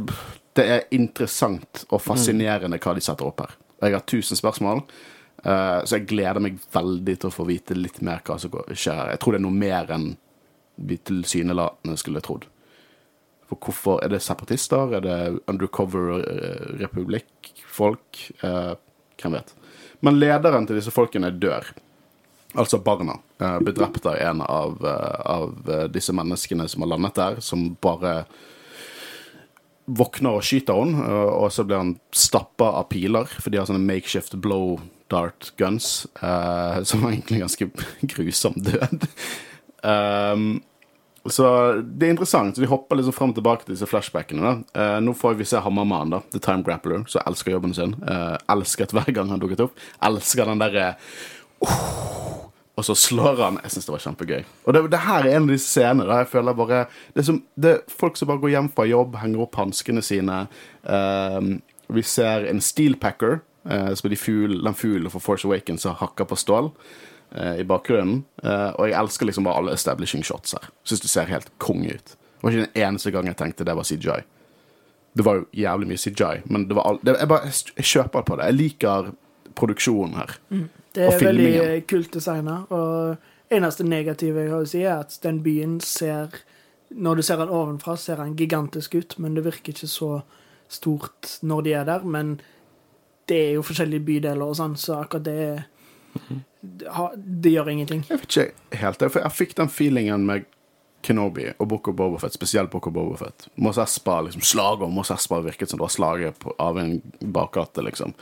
det er interessant og fascinerende hva de setter opp her. Jeg har tusen spørsmål, Uh, så jeg gleder meg veldig til å få vite litt mer hva som skjer her. Jeg tror det er noe mer enn vi tilsynelatende skulle trodd. For hvorfor Er det separatister? Er det undercover-republikk-folk? Eh, hvem vet. Men lederen til disse folkene dør. Altså barna. Eh, blir drept av en av, eh, av eh, disse menneskene som har landet der, som bare våkner og skyter henne, eh, og så blir han stappa av piler, for de har sånne makeshift blow dart guns, eh, som er egentlig ganske grusom død. Um, så det er interessant. så De hopper liksom frem og tilbake til disse flashbackene. da. Eh, nå får vi se Hammermann, da, The Time Grappler, som elsker jobben sin. Eh, elsket hver gang han dukket opp. Elsker den derre og så slår han. Jeg syns det var kjempegøy. Og det, det her er en av disse scenene der jeg føler bare Det er, som, det er folk som bare går hjem fra jobb, henger opp hanskene sine. Eh, vi ser en steelpacker, eh, som er de fugl, den fuglen for Force Awakens som hakker på stål eh, i bakgrunnen. Eh, og jeg elsker liksom bare alle establishing shots her. Syns det ser helt konge ut. Det var ikke den eneste gang jeg tenkte det var CJI. Det var jo jævlig mye CJI, men det var all, det, jeg, bare, jeg kjøper på det. Jeg liker produksjonen her. Det er veldig filmingen. kult designa. Og eneste negative jeg har å si, er at den byen ser Når du ser den ovenfra, ser den gigantisk ut, men det virker ikke så stort når de er der. Men det er jo forskjellige bydeler og sånn, så akkurat det har- Det gjør ingenting. Jeg vet ikke helt det, for jeg fikk den feelingen med Kenobi og Book of Bobafett, spesielt Book of Bobafett. Mos Espa, liksom, slaget om Mos Espa virket som det var slaget på, av en bakgate, liksom.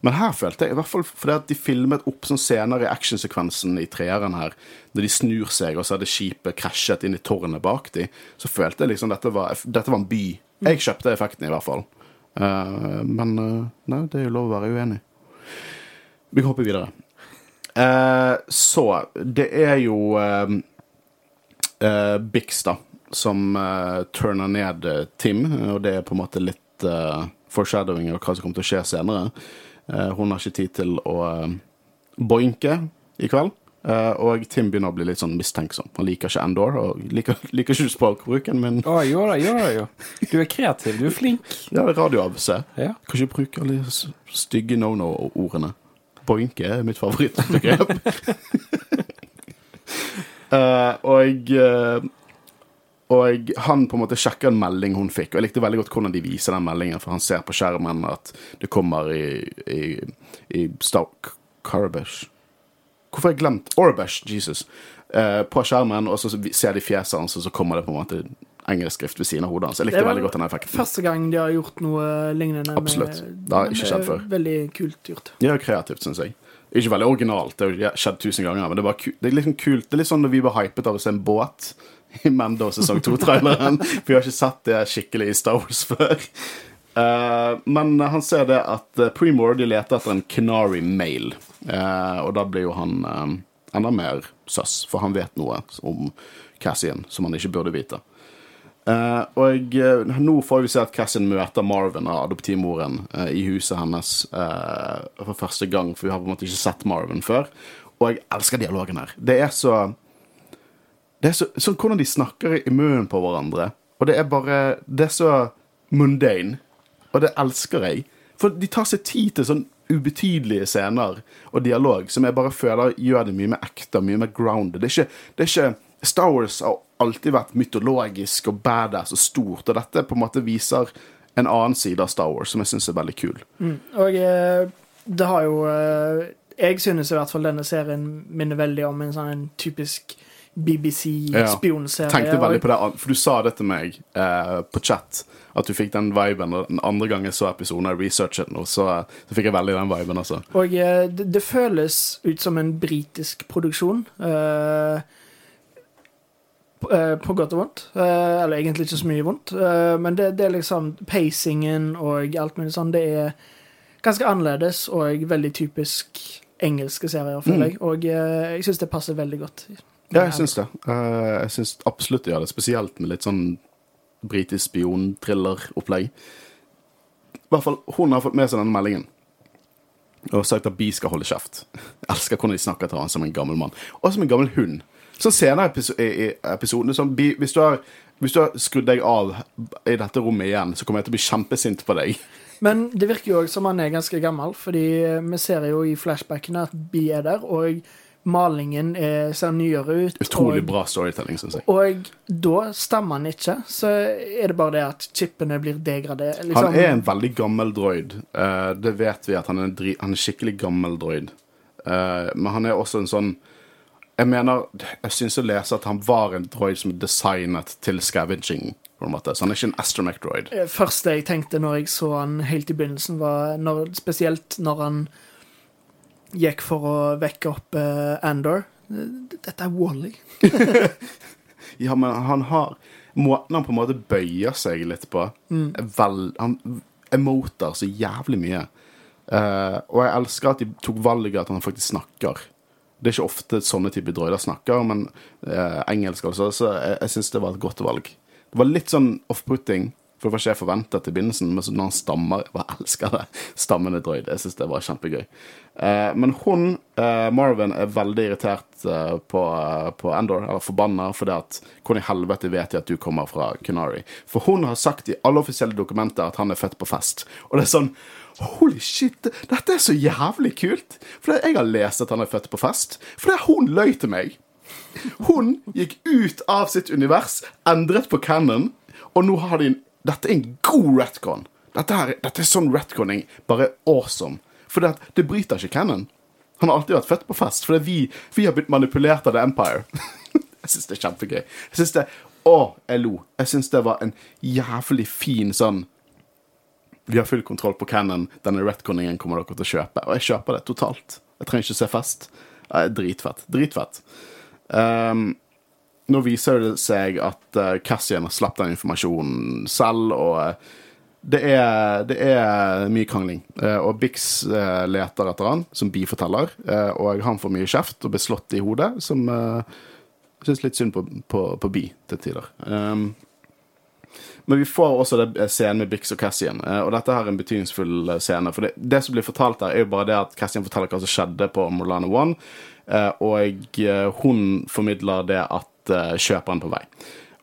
Men her følte jeg, i hvert fall fordi at de filmet opp sånn senere i actionsekvensen i treeren her, når de snur seg, og så hadde skipet krasjet inn i tårnet bak de, så følte jeg liksom dette var, dette var en by. Jeg kjøpte effekten, i hvert fall. Uh, men uh, nei, det er jo lov å være uenig. Vi hopper videre. Eh, så det er jo eh, eh, Bix, da, som turner ned Tim, og det er på en måte litt foreshadowing av hva som kommer til å skje senere. Hun har ikke tid til å boinke i kveld. Uh, og Tim begynner å bli litt sånn mistenksom. Han liker ikke Endor, og liker, liker ikke språkbruken, min. Å, jo da, jo da, jo. Du er kreativ, du er flink. ja, det er radio-AVC. Ja. Kan ikke bruke alle de stygge no-no-ordene. Boinke er mitt favorittbegrep. uh, og uh, og han på en måte sjekker en melding hun fikk. Og jeg likte veldig godt hvordan de viser den meldingen, for han ser på skjermen at det kommer i, i, i Stoke Carabash. Hvorfor har jeg glemt Orabash, Jesus. Uh, på skjermen, og så ser de fjeset hans, og så kommer det på en måte engelsk skrift ved siden av hodet hans. Jeg likte vel veldig godt den effekten. Første gang de har gjort noe lignende. Absolutt. Det har ikke skjedd før. Veldig kult gjort. Ja, kreativt, syns jeg. Ikke veldig originalt, det har skjedd tusen ganger, men det er, bare ku- det er liksom kult. Det er litt sånn når vi var hypet av å se en båt i Mando sesong 2-traileren. For vi har ikke sett det skikkelig i Star Wars før. Uh, men han ser det at uh, Premore de leter etter en Canary Male. Uh, og da blir jo han uh, enda mer søss, for han vet noe om Cassian som han ikke burde vite. Eh, og eh, nå får vi se at Cassian møter Marvin adoptivmoren uh, i huset hennes for første gang, for vi har på en måte ikke sett Marvin før. Og jeg elsker dialogen her. Det er så Det er så, sånn hvordan de snakker i munnen på hverandre. Og det er bare Det er så mundane. Og det elsker jeg. For de tar seg tid til sånn ubetydelige scener og dialog som jeg bare føler gjør det mye mer ekte mye mer grounded. Det er ikke, det er ikke Star Wars har alltid vært mytologisk og badass og stort, og dette på en måte viser en annen side av Star Wars som jeg syns er veldig kul. Og eh, det har jo eh, Jeg synes i hvert fall denne serien minner veldig om en sånn en typisk Ja. BBC-spionserie. Tenkte veldig på det, for du sa det til meg eh, på chat, at du fikk den viben. Og den andre gang jeg så episoden og researchet den, så, så fikk jeg veldig den viben, altså. Og eh, det, det føles ut som en britisk produksjon. eh, på- eh, godt og vondt. Eh, eller egentlig ikke så mye vondt. eh, men det, det er liksom pacingen og alt mulig sånn. Det er ganske annerledes og veldig typisk engelske serier, føler Mm. jeg. Og jeg syns det passer veldig godt. Ja, jeg syns det. Jeg syns absolutt de gjør det. Spesielt med litt sånn britisk spion-thriller-opplegg. I hvert fall, hun har fått med seg denne meldingen. Og sagt at Bi skal holde kjeft. Jeg elsker hvordan de snakker til han som en gammel mann. Og som en gammel hund. Sånn senere i i i episoden sånn, hvis, du har, hvis du har skrudd deg av i dette rommet igjen, så kommer jeg til å bli kjempesint på deg. Men det virker jo også som han er ganske gammel, fordi vi ser jo i flashbackene at Bi er der, og malingen er, ser nyere ut. Utrolig og, bra storytelling, syns jeg. Og da stammer han ikke, så er det bare det at chipene blir degradert. Liksom. Han er en veldig gammel droid. Eh, det vet vi at han er en, han er skikkelig gammel droid. Eh, men han er også en sånn Jeg mener, jeg syns å lese at han var en droid som designet til scavenging. på en måte. Så han er ikke en astromech-droid. Det første jeg tenkte når jeg så han helt i begynnelsen, var når, spesielt når han gikk for å vekke opp uh, Andor. Dette er Wally. Ja, men han har Måten han på en måte bøyer seg litt på, er vel Han emoter så jævlig mye. Uh, og jeg elsker at de tok valget at han faktisk snakker. Det er ikke ofte sånne typer droider snakker, men eh, engelsk altså, så jeg, jeg syns det var et godt valg. Det var litt sånn off-putting, for det var ikke jeg forventet til begynnelsen, men så når han stammer Jeg bare elsker det. Stammende droid. Jeg syns det var kjempegøy. Eh, men hun, eh, Marvin, er veldig irritert eh, på, på Endor, eller forbanna, fordi at Hvordan i helvete vet de at du kommer fra Kunari? For hun har sagt i alle offisielle dokumenter at han er født på fest. Og det er sånn Holy shit, dette er så jævlig kult! For jeg har lest at han er født på fest. For det er hun løy til meg. Hun gikk ut av sitt univers, endret på canon, og nå har de en Dette er en god retcon. Dette, her, dette er sånn retconning, bare awesome. For det, det bryter ikke canon. Han har alltid vært født på fest, fordi vi, vi har blitt manipulert av The Empire. jeg syns det er kjempegøy. Jeg synes det, Å, jeg lo. Jeg syns det var en jævlig fin sånn Vi har full kontroll på Cannon, Denne retconningen kommer dere til å kjøpe. Og jeg kjøper det totalt. Jeg trenger ikke se fest. Ja, dritfett. Dritfett. Um, nå viser det seg at uh, Cassian har sluppet den informasjonen selv, og uh, det, er, det er mye krangling. Uh, og Bix leter etter han, som Bi forteller, uh, og han får mye kjeft og blir slått i hodet, som uh, syns litt synd på, på, på Bi til tider. Um, men vi får også det scenen med Bix og Cassian, eh, og dette her er en betydningsfull eh, scene. For det, det som blir fortalt her, er jo bare det at Cassian forteller hva som skjedde på Morlana One, eh, og eh, hun formidler det at eh, kjøperen er på vei.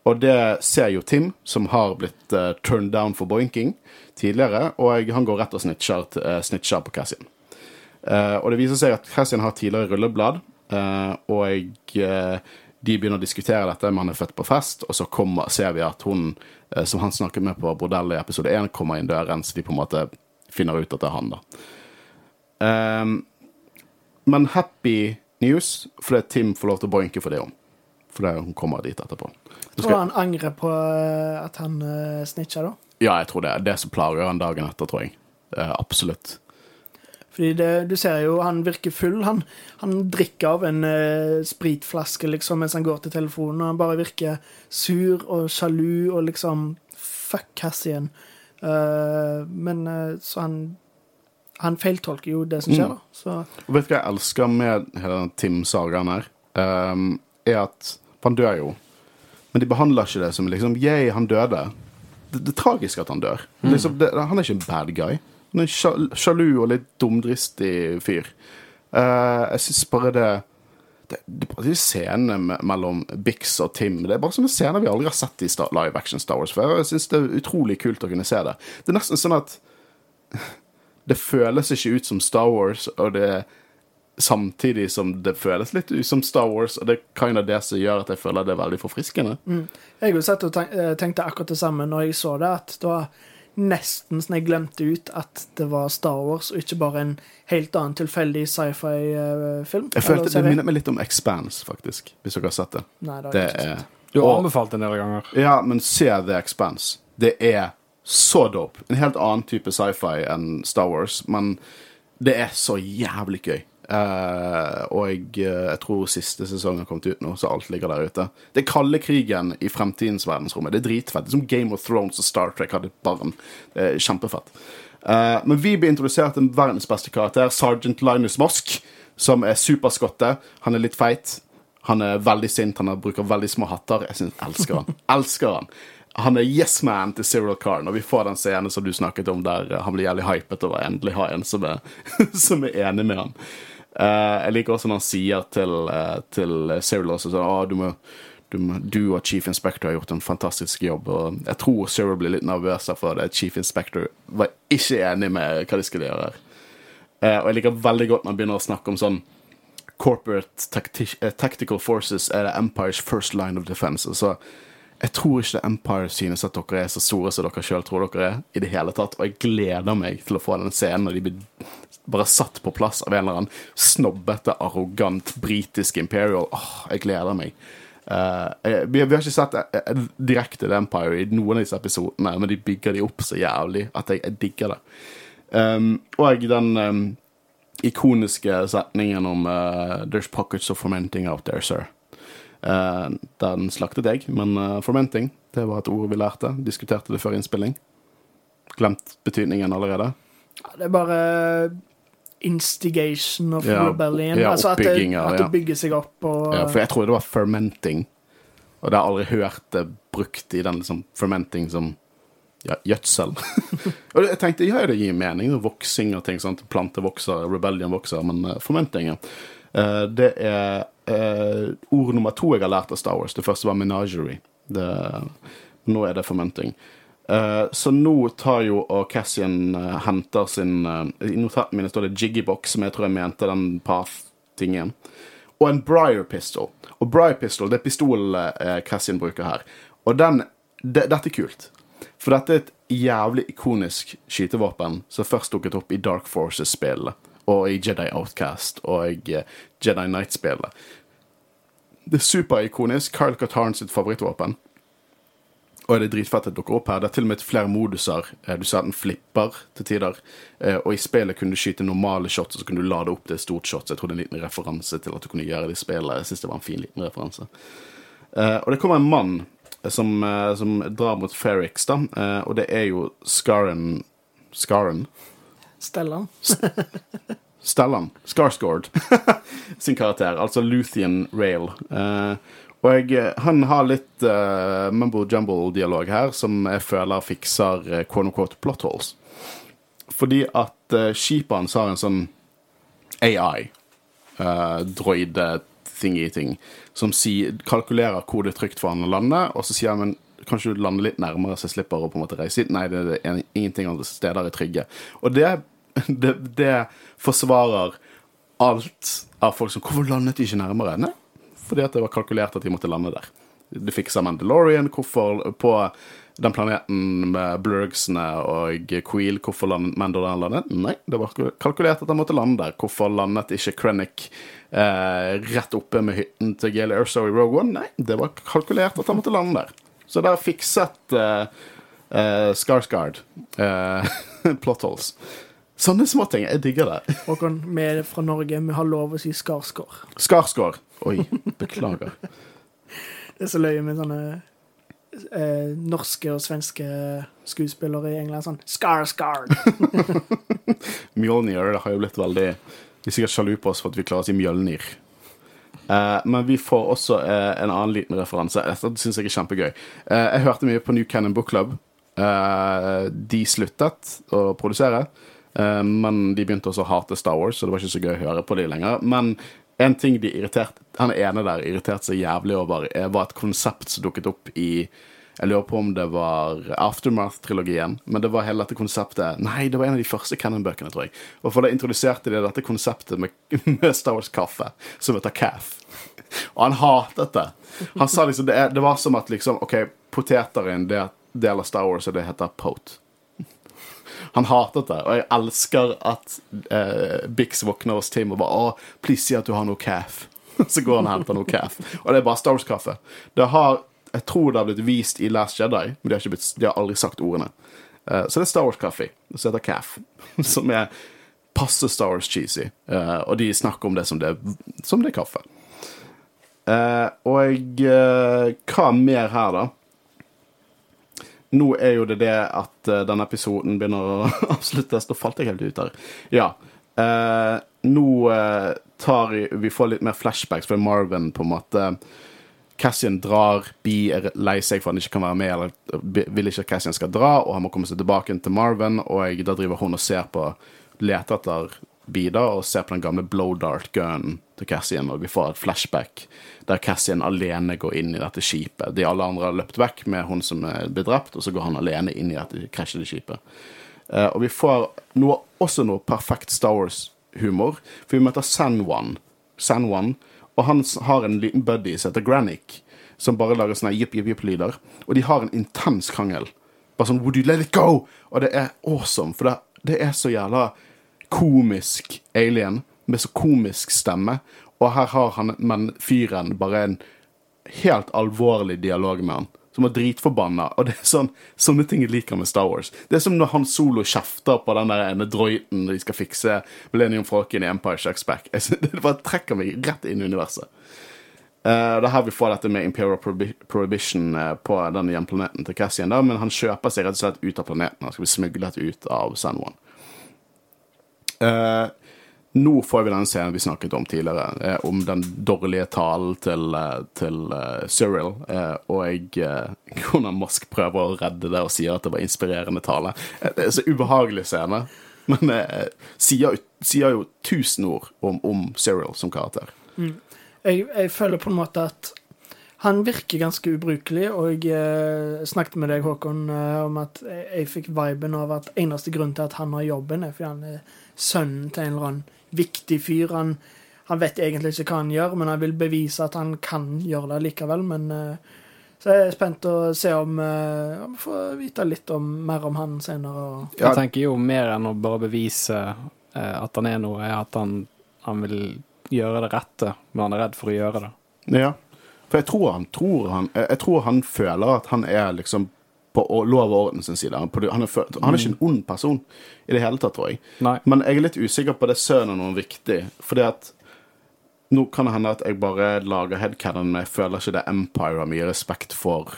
Og det ser jo Tim, som har blitt uh, turned down for boinking tidligere, og han går rett og snitcher, eh, snitcher på Cassian. Uh, og det viser seg at Cassian har tidligere rulleblad, eh, og eh, de begynner å diskutere dette men han er født på fest, og så kommer, ser vi at hun, eh, som han snakker med på bordellet i episode 1, kommer inn døren, så de på en måte finner ut at det er han, da. Um, men happy news, fordi Tim får lov til å boinke for det om. fordi hun kommer dit etterpå. Nå Tror han angrer på eh, at han uh, snitcha, da? Ja, jeg tror det det som plager han dagen etter, tror jeg. Uh, absolutt. Fordi det, du ser jo, han virker full. Han, han drikker av en eh, spritflaske liksom mens han går til telefonen, og han bare virker sur og sjalu og liksom Fuck Cassian. Uh, men uh, så han Han feiltolker jo det som skjer, Mm. da. Så Og vet du hva jeg elsker med hele Tim-sagaen her? Um, er at for Han dør jo. Men de behandler ikke det som liksom Yay, han døde. Det, det er tragisk at han dør. Liksom, det, han er ikke en bad guy. Er en sjalu og litt dumdristig fyr. Uh, jeg syns bare det det, det er bare de scenene mellom Bix og Tim Det er bare sånne scener vi aldri har sett i Star, live action Star Wars før. Jeg syns det er utrolig kult å kunne se det. Det er nesten sånn at det føles ikke ut som Star Wars, og det samtidig som det føles litt ut som Star Wars, og det er kind of det som gjør at jeg føler det er veldig forfriskende. jeg har jo sett og eh, tenkte akkurat det samme når jeg så det, at det var nesten sånn jeg glemte ut at det var Star Wars, og ikke bare en helt annen tilfeldig sci-fi-film. Jeg følte Det minnet meg litt om Expanse, faktisk, hvis dere har sett det. Nei, det har Det er. Du har Og- anbefalt en del ganger. Ja, men se The Expanse. Det er så dope. En helt annen type sci-fi enn Star Wars, men det er så jævlig gøy. Eh, og jeg, eh, jeg tror siste sesong har kommet ut nå, så alt ligger der ute. Det er kalde krigen i fremtidens verdensrommet. Det er dritfett. Det er som Game of Thrones og Star Trek hadde et barn. Det er kjempefett. Uh, men vi blir introdusert til verdens beste karakter, Sergeant Linus Mosk, som er superskotte. Han er litt feit. Han er veldig sint, han bruker veldig små hatter. Jeg synes, elsker han. elsker han. Han er yes man til Cyril Carr når vi får den scenen som du snakket om, der han blir jævlig hypet over endelig ha en som er, som er enig med han. Eh, jeg liker også når han sier til, uh, til Cyril også sånn ah, du må du, må, du og Chief Inspector har gjort en fantastisk jobb. Og jeg tror Cyril blir litt nervøs for det. Chief Inspector var ikke enig med hva de skulle gjøre. Eh, og jeg liker veldig godt når han begynner å snakke om sånn Corporate tacti eh, Tactical Forces er Empires first line of defense. Så jeg tror ikke det Empire synes at dere er så store som dere sjøl tror dere er. i det hele tatt, Og jeg gleder meg til å få den scenen når de blir bare satt på plass av en eller annen snobbete, arrogant britisk imperial. Åh, jeg gleder meg. Uh, vi, vi har ikke sett eh, direkte Empire i noen av disse episodene, men de bygger de opp så jævlig at jeg, jeg digger det. Um, og den um, ikoniske setningen om uh, 'There's pockets of fermenting out there, sir'. Uh, den slaktet jeg, men uh, fermenting det var et ord vi lærte. Diskuterte det før innspilling. Glemt betydningen allerede. Ja, det er bare instigation of Ja, rebellion. ja, altså at det, at det bygger seg opp og Ja, for jeg tror det var fermenting. Og det har jeg aldri hørt det brukt i den liksom fermenting som ja, gjødsel. og jeg tenkte ja, det gir mening. Voksing og ting sånt. Planter vokser, rebellion vokser. Men uh, fermenting, ja. Eh, det er uh, ord nummer to jeg har lært av Star Wars. Det første var menagerie. Det, nå er det fermenting. Eh, så nå tar jo og Cassian eh, henter sin eh, I notatene mine står det Jiggybox, som jeg tror jeg mente den Path-tingen. Og en Briar Pistol. Og Briar Pistol det er pistolen Cassian bruker her. Og den det, Dette er kult. For dette er et jævlig ikonisk skytevåpen som først dukket opp i Dark Forces-spillet. Og i Jedi Outcast og Jedi Knight-spillet. Det er superikonisk. Kyle Katarn sitt favorittvåpen. Og det er dritfett at det dukker opp her. Det er til og med flere moduser. Eh, Du ser at den flipper til tider. Eh, Og i spillet kunne du skyte normale shots, og så kunne du lade opp til et stort shot. Så jeg tror det er en liten referanse til at du kunne gjøre det i spillet. Jeg synes det var en fin liten referanse. Eh, Og det kommer en mann som, som drar mot Ferrix, da. Og det er jo Scarren Scarren? Stellan. Stellan, Skarsgård, sin karakter, altså Luthien Rail. Eh, og jeg, han har litt uh, mumbo jumble-dialog her som jeg føler fikser uh, quote unquote plot holes. Fordi at uh, skipet hans har en sånn AI, uh, droid-thingy-ting, som si, kalkulerer hvor det er trygt for han å lande, og så sier han men kanskje du lander litt nærmere, så jeg slipper å på en måte reise hit. Nei, det er en- ingenting andre steder er trygge. Og det, det, det forsvarer alt av folk som Hvorfor landet de ikke nærmere? Nei, fordi at det var kalkulert at de måtte lande der. Det fiksa Mandalorian hvorfor, på den planeten med blurgsene og Queel. Hvorfor landet Mandalorian landet? Nei, det var kalkulert at han måtte lande der. Hvorfor landet ikke Krennic eh, rett oppe med hytten til Gale Erso i Rogue One? Nei, det var kalkulert at han måtte lande der. Så der fikset eh, eh, Skarsgard eh, plot holes. Sånne småting. Jeg digger det. Håkon, vi er fra Norge, vi har lov å si Skarsgård. Skarsgård. Oi, beklager. Det er så løye med sånne eh, norske og svenske skuespillere i England. Sånn Skarsgård. Mjolnir har jo blitt veldig De er sikkert sjalu på oss for at vi klarer å si Mjølnir. Eh, men vi får også eh, en annen liten referanse. Dette syns jeg er kjempegøy. Eh, jeg hørte mye på New Cannon Book Club. Eh, de sluttet å produsere, eh, men de begynte også å hate Star Wars, så det var ikke så gøy å høre på de lenger. Men en ting de irriterte Han ene der irriterte seg jævlig over, eh, var et konsept som dukket opp i jeg lurer på om det var Aftermath-trilogien, men det var hele dette konseptet Nei, det var en av de første Cannon-bøkene, tror jeg. Og for da introduserte de dette konseptet med, med Star Wars-kaffe, som heter Cath. Og han hatet det. Han sa liksom det, det var som at liksom OK, poteter er en del av Star Wars, og det heter pote. Han hatet det, og jeg elsker at eh, Bix våkner hos Tim og bare 'Å, please si at du har noe caff. Så går han og henter noe caff. Og det er bare Star Wars-kaffe. Det har Jeg tror det har blitt vist i Last Jedi, men de har, blitt, de har aldri sagt ordene. Eh, så det er Star Wars-kaffe, som heter caff. Som er passe Star Wars-cheesy. Eh, og de snakker om det som det, som det er kaffe. Eh, og eh, hva mer her, da? Nå er jo det det at eh, denne episoden begynner å avsluttes. Da falt jeg helt ut her. Ja. Eh, nå eh, tar vi får litt mer flashbacks, fra Marvin på en måte Cassian drar, Bee er lei seg for at han ikke kan være med, eller vil ikke at Cassian skal dra, og han må komme seg tilbake til Marvin, og da driver hun og ser på Leter etter Bee da, og ser på den gamle blow dart-gunnen til Cassian, og vi får et flashback der Cassian alene går inn i dette skipet. De alle andre har løpt vekk med hun som blitt drept, og så går han alene inn i dette krasjede skipet. Uh, og vi får noe, også noe perfekt Star Wars-humor, for vi møter San One. San One, og han har en liten buddy som heter Granic, som bare lager sånne jipp, jipp, jipp-lyder. Og de har en intens krangel. Bare sånn 'Would you let it go?' Og det er awesome, for det, det er så jævla komisk alien med så komisk stemme. Og her har han, men fyren bare en helt alvorlig dialog med han. Som er dritforbanna. Og det er sånn, sånne ting jeg liker med Star Wars. Det er som når han solo kjefter på den der ene droiden de skal fikse Millennium Falcon i Empire Shacks Back. Det bare trekker meg rett inn i universet. Uh, det er her vi får dette med Imperial Prohibition uh, på den hjemplaneten til Cassian. Da, men han kjøper seg rett og slett ut av planeten. Han skal bli smuglet ut av San Juan. Eh, nå får vi den scenen vi snakket om tidligere, eh, om den dårlige talen til, eh, til uh, Cyril, eh, og eh, hvordan Musk prøver å redde det og sier at det var inspirerende tale. Det er så ubehagelig scene, men sier, sier jo tusen ord om, om Cyril som karakter. Jeg, jeg føler på en måte at han virker ganske ubrukelig, og jeg snakket med deg, Håkon, om at jeg, jeg fikk viben av at eneste grunn til at han har jobben, er fordi han er sønnen til en eller annen viktig fyr. Han, han vet egentlig ikke hva han gjør, men han vil bevise at han kan gjøre det likevel. Men eh, så jeg er spent å se om uh, vi får vite litt om, mer om han senere. Og, Jeg tenker jo mer enn å bare bevise uh, at han er noe, er at han, han vil gjøre det rette, men han er redd for å gjøre det. Ja. For jeg tror han tror han Jeg jeg tror han føler at han er liksom på lov og orden sin side. Han, er, han er ikke en ond person i det hele tatt, tror jeg. Nei. Men jeg er litt usikker på det sønnen noe viktig. Fordi at Nå kan det hende at jeg bare lager headcanon, men jeg føler ikke det Empire har mye respekt for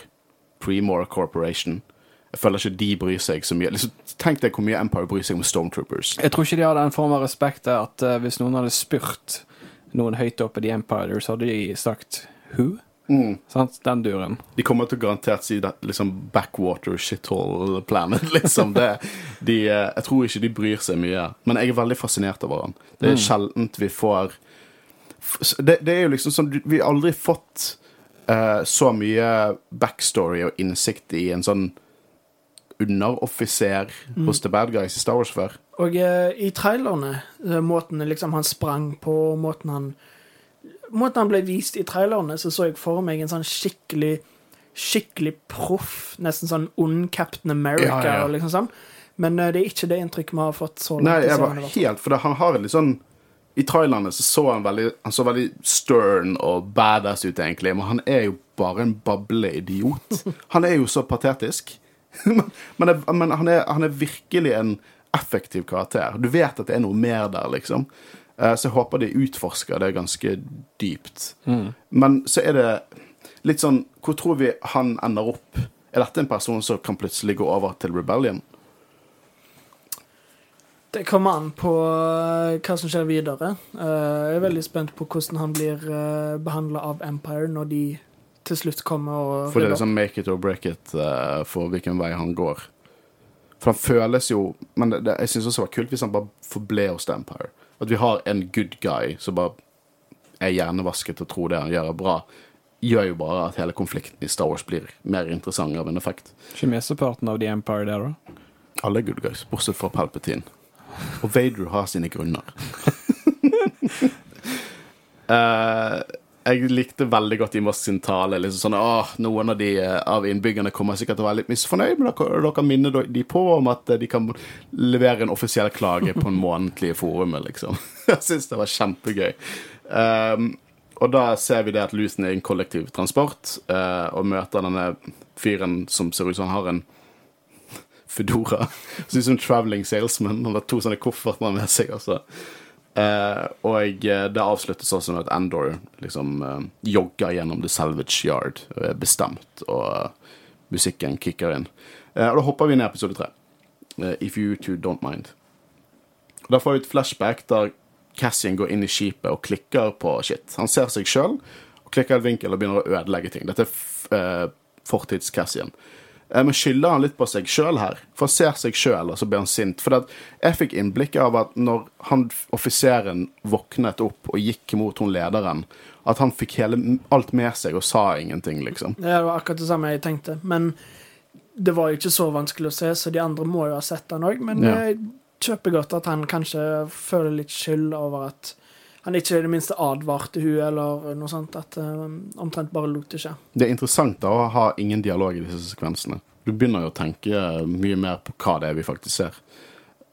Premore Corporation. Jeg føler ikke de bryr seg så mye. Liksom, tenk deg hvor mye Empire bryr seg om Stormtroopers. Jeg tror ikke de hadde en form av respekt der at uh, hvis noen hadde spurt noen høyt oppe i The Empire, så hadde de sagt Who? Sant? Den duren. De kommer til å garantert si det, liksom backwater shithole planet, liksom. Det, de, eh, jeg tror ikke de bryr seg mye. Men jeg er veldig fascinert over han. Det er sjeldent vi får det, det er jo liksom sånn Vi har aldri fått uh, så mye backstory og innsikt i en sånn underoffiser hos The Bad Guys i Star Wars før. Og uh, i trailerne, måten liksom han sprang på, måten han Måten han ble vist i trailerne, så så jeg for meg en sånn skikkelig skikkelig proff, nesten sånn ond Captain America Ja, ja. liksom sånn. Men eh, det er ikke det inntrykket vi har fått så langt. Nei, jeg var helt For det, han har litt sånn I trailerne så så han veldig Han så veldig stern og badass ut, egentlig, men han er jo bare en bableidiot. Han er jo så patetisk. men, men han, er, han er virkelig en effektiv karakter. Du vet at det er noe mer der, liksom. Eh, Så jeg håper de utforsker det ganske dypt. Men så er det litt sånn Hvor tror vi han ender opp? Er dette en person som kan plutselig gå over til Rebellion? Det kommer an på eh, hva som skjer videre. Eh, jeg er veldig spent på hvordan han blir behandla av Empire når de til slutt kommer og For det er liksom make it or break it for hvilken vei han går. For han føles jo Men det, det, jeg syns også det var kult hvis han bare forble hos The Empire. At vi har en good guy som bare er hjernevasket og tror det han gjør, er bra. Gjør jo bare at hele konflikten i Star Wars blir mer interessant av en effekt. Ikke mesteparten av The Empire der, da? Alle er good guys, bortsett fra Palpatine. Og Vader har sine grunner. Eh, jeg likte veldig godt Imos sin tale. Liksom sånn, åh, Noen av, de, eh, av innbyggerne kommer sikkert til å være litt misfornøyd, men dere, dere minner de på om at eh, de kan levere en offisiell klage på en månedlig forum. liksom. Jeg syns det var kjempegøy. Um, og da ser vi det at Lusen er i en kollektiv transport, eh, og møter denne fyren som ser ut som han har en Fedora. Ser ut som traveling salesman. Han har to sånne kofferter med seg. altså. Eh, og eh, det avsluttes også med at Andor liksom uh, jogger gjennom The Salvage Yard og er bestemt, og musikken kicker inn. Og da hopper vi ned episode tre. If you two don't mind. Da får vi et flashback der Cassian går inn i skipet og klikker på shit. Han ser seg sjøl og klikker i et vinkel og begynner å ødelegge ting. Dette er fortids-Cassian. Eh, Men skylder han litt på seg sjøl her? For han ser seg sjøl, og så blir han sint. For jeg fikk innblikk av at når han offiseren våknet opp og gikk mot hun lederen, at han fikk hele, alt med seg og sa ingenting, liksom. Det var akkurat det samme jeg tenkte. Men det var jo ikke så vanskelig å se, så de andre må jo ha sett han òg. Men Ja. jeg kjøper godt at han kanskje føler litt skyld over at han ikke i det minste advarte hun eller noe sånt. At uh, omtrent bare lot det skje. Det er interessant da å ha ingen dialog i disse sekvensene. Du begynner jo å tenke mye mer på hva det er vi faktisk ser.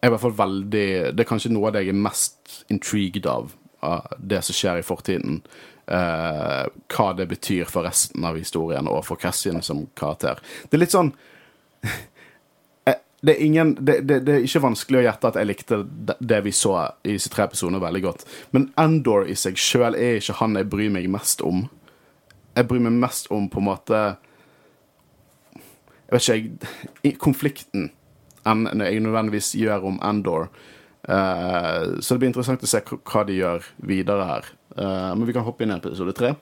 Jeg er veldig Det er kanskje noe av det jeg er mest intrigued av, av det som skjer i fortiden. Eh, hva det betyr for resten av historien og for Cassian som karakter. Det er litt sånn Eh, det er, ingen, det, det, det er ikke vanskelig å gjette at jeg likte det, vi så i disse tre episodene veldig godt. Men Endor i seg sjøl er ikke han jeg bryr meg mest om. Jeg bryr meg mest om på en måte Jeg vet ikke, jeg Konflikten enn jeg nødvendigvis gjør om Endor. Uh, så det blir interessant å se hva de gjør videre her. Uh, men vi kan hoppe inn i episode tre.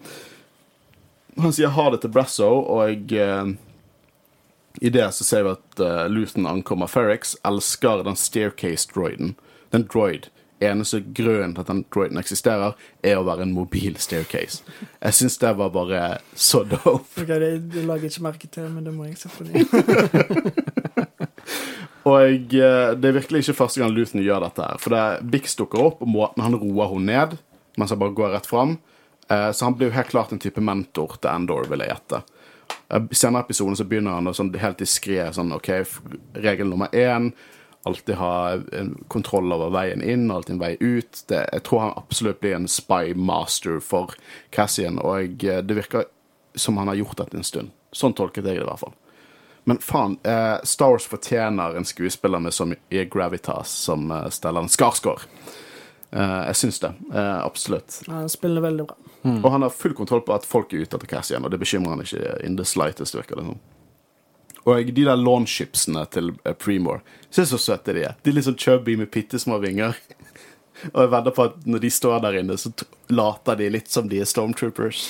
Han sier ha det til Brasso, og uh, i det så ser vi at uh, Luton ankommer. Ferrix, elsker den staircase-droiden. Den droid. Eneste grunnen til at den droiden eksisterer, er å være en mobil staircase. Jeg syns det var bare så dope. Okay, det, det lager ikke merke til, men det må jeg se på ny. Og eh, det er virkelig ikke første gang Luton gjør dette her. For det Bix dukker opp, måten han roer henne ned mens han bare går rett fram. Eh, så han blir jo helt klart en type mentor til Endor, vil jeg gjette. Senere i episoden så begynner han sånn helt diskré sånn OK, regel nummer én Alltid ha kontroll over veien inn, alltid en vei ut. Det, jeg tror han absolutt blir en spy master for Cassian, og eh, det virker som han har gjort dette en stund. Sånn tolket jeg det i hvert fall. Men faen, eh, Star Wars fortjener en skuespiller med så mye gravitas som eh, Stellan Skarsgård. Eh, jeg syns det. Eh, absolutt. Han spiller veldig bra. Og han har full kontroll på at folk er ute etter Cassian, og det bekymrer han ikke in the slightest, virker det som. Og de der launchipsene til eh, Premore, se så søte de er. De er litt sånn chubby med bitte små vinger. Og jeg vedder på at når de står der inne, så later de litt som de er Stormtroopers.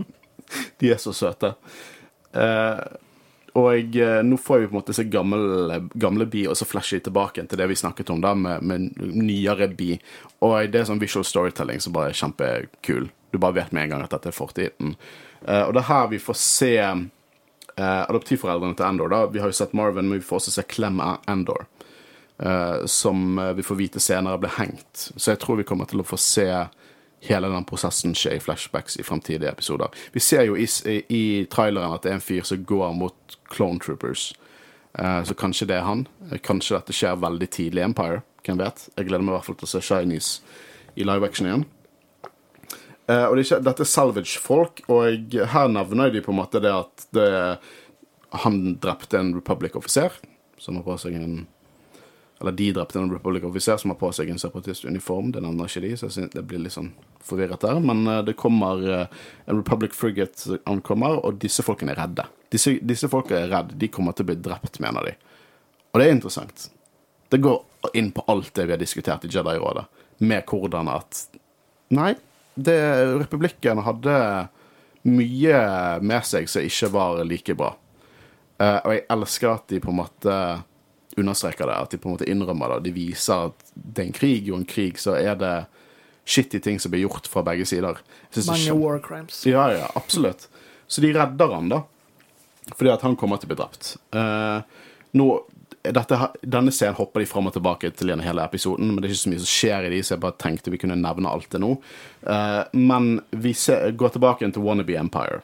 de er så søte. Eh, og jeg, nå får vi på en måte se gamle, gamle Bi, og så flasher de tilbake til det vi snakket om da, med, med nyere Bi. Og det er sånn visual storytelling som bare er kjempekul. Du bare vet med en gang at dette er fortiden. Uh, og det er her vi får se uh, adoptivforeldrene til Endor. da. Vi har jo sett Marvin, men vi får også se Clem Endor. Uh, som eh, vi får vite senere ble hengt. Så jeg tror vi kommer til å få se hele den prosessen skje i flashbacks i fremtidige episoder. Vi ser jo i, i, traileren at det er en fyr som går mot Clone Troopers. Eh, så kanskje det er han. Eh, Kanskje dette skjer veldig tidlig i Empire. Hvem vet? Jeg gleder meg i hvert fall til å se Shinies i live action igjen. Eh, og det er ikke, dette er salvage-folk, og her nevner de på en måte det at det, han drepte en Republic-offiser som har på seg en Eller de drepte en Republic-offiser som har på seg en separatist-uniform. Det nevner ikke de, så jeg synes det blir litt sånn forvirret der. Men eh, det kommer eh, en Republic Frigate ankommer, og disse folkene er redde. Disse, disse folkene er redde. De kommer til å bli drept, mener de. Og det er interessant. Det går inn på alt det vi har diskutert i Jedi-rådet, med hvordan at Nei, det, republikken hadde mye med seg som ikke var like bra. Eh, og jeg elsker at de på en måte understreker det, at de på en måte innrømmer det. De viser at det er en krig, og en krig så er det shitty ting som blir gjort fra begge sider. Er Mange war crimes. ja, ja, absolutt. Så de redder han, da. Fordi at han kommer til å bli drept. Uh, nå, dette, denne scenen hopper de fram og tilbake til gjennom hele episoden, men det er ikke så mye som skjer i de, så jeg bare tenkte vi kunne nevne alt det nå. Uh, men vi ser, går tilbake til Wannabe Empire.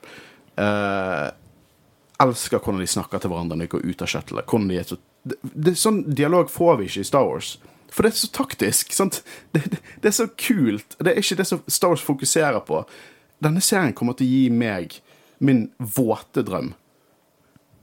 Uh, elsker hvordan de snakker til hverandre når de går ut av shuttlet. Hvordan de er så, det, det sånn dialog får vi ikke i Star Wars. For det er så taktisk. Sant? Det, det, det er så kult. Det er ikke det som Star Wars fokuserer på. Denne serien kommer til å gi meg min våte drøm.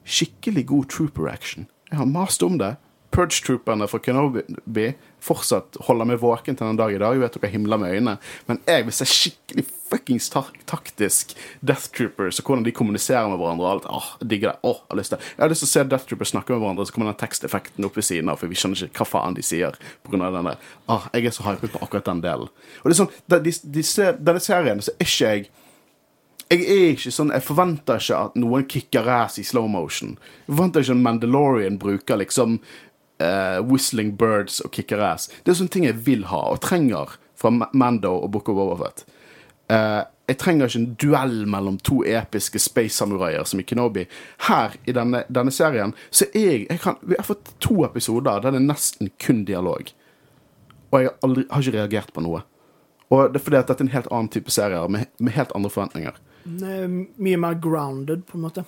Skikkelig god trooper action. Jeg har mast om det. Purge-trooperne fra Kenobi fortsatt holder meg våken til den dag i dag. Jeg vet dere himler med øynene, men jeg vil se skikkelig fuckings ta taktisk Death Troopers og hvordan de kommuniserer med hverandre. og alt. Åh, jeg digger det. Åh, jeg, har lyst til. jeg har lyst til å se Death Troopers snakke med hverandre, så kommer den teksteffekten opp ved siden av, for vi skjønner ikke hva faen de sier. På grunn av den der. Åh, jeg er så hypet på akkurat den delen. Og det er sånn, de, de, disse, denne serien så er ikke jeg jeg er ikke sånn, jeg forventer ikke at noen kicker ass i slow motion. Jeg forventer ikke at Mandalorian bruker liksom eh, whistling birds og kicker ass. Det er sånne ting jeg vil ha og trenger fra Mando og Book of Overfet. Fett. Eh, jeg trenger ikke en duell mellom to episke space-samuraier som i Kenobi. Her i denne, denne serien så er jeg, jeg kan, Vi har fått to episoder der det er nesten kun dialog. Og jeg har, aldri, har ikke reagert på noe. Og det er fordi at dette er en helt annen type serier med, med helt andre forventninger. Er mye mer grounded, på en måte.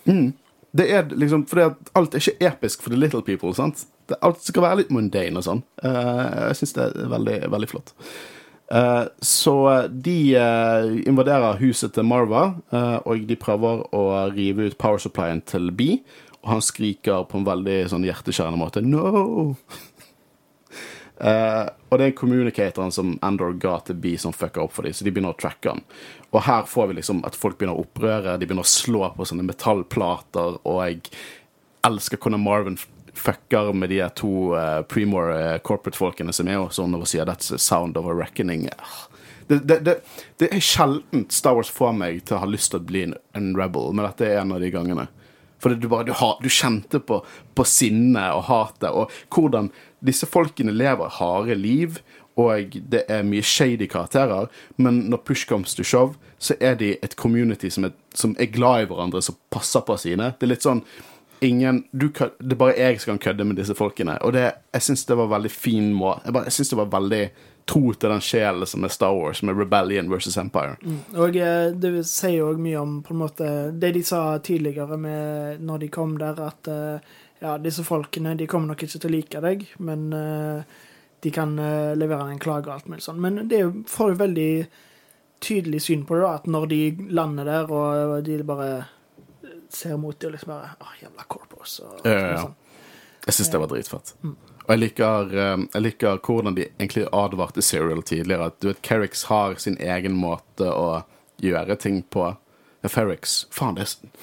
Det er liksom, fordi at alt er ikke episk for the little people. sant? Alt skal være litt mundane og sånn. Eh, jeg syns det er veldig, veldig flott. Eh, så de eh, invaderer huset til Marva, og de prøver å rive ut power supplyen til Bee. Og han skriker på en veldig sånn hjerteskjærende måte 'no'. Uh, og det er communicatoren som Endor ga til Bee som fucker opp for dem, så de begynner å tracke han. Og her får vi liksom at folk begynner å opprøre, de begynner å slå på sånne metallplater, og jeg elsker hvordan Marvin fucker med de to uh, Premore eh, corporate-folkene som er jo sånn og sier 'that's the sound of a reckoning'. Ah. Det, det, det, det er sjelden Star Wars får meg til å ha lyst til å bli en, en rebel, men dette er en av de gangene. For du, bare, du, har, du kjente på, på sinnet og hatet, og hvordan disse folkene lever harde liv, og det er mye shady karakterer, men når push comes to shove, så er de et community som er, som er glad i hverandre, som passer på sine. Det er litt sånn ingen kød- Det er bare jeg som kan kødde med disse folkene. Og det, jeg syns det var veldig fin måte Jeg, jeg synes det var veldig tro til den sjelen som er Star Wars, med Rebellion versus Empire. Og eh, det sier jo òg mye om på en måte det de sa tidligere med, når de kom der, at eh, ja, disse folkene de kommer nok ikke til å like deg, men uh, de kan uh, levere en klage og alt mulig sånn. Men det er får jo veldig tydelig syn på det, da, at når de lander der, og de bare ser mot dem og liksom bare Å, jævla corpos. Og, Ja, ja, ja. sånn. Jeg syns det var dritfett. Og jeg liker, eh, jeg liker hvordan de egentlig advarte Serial tidligere. At du vet, Kerrix har sin egen måte å gjøre ting på. Ferrix. Faen, det er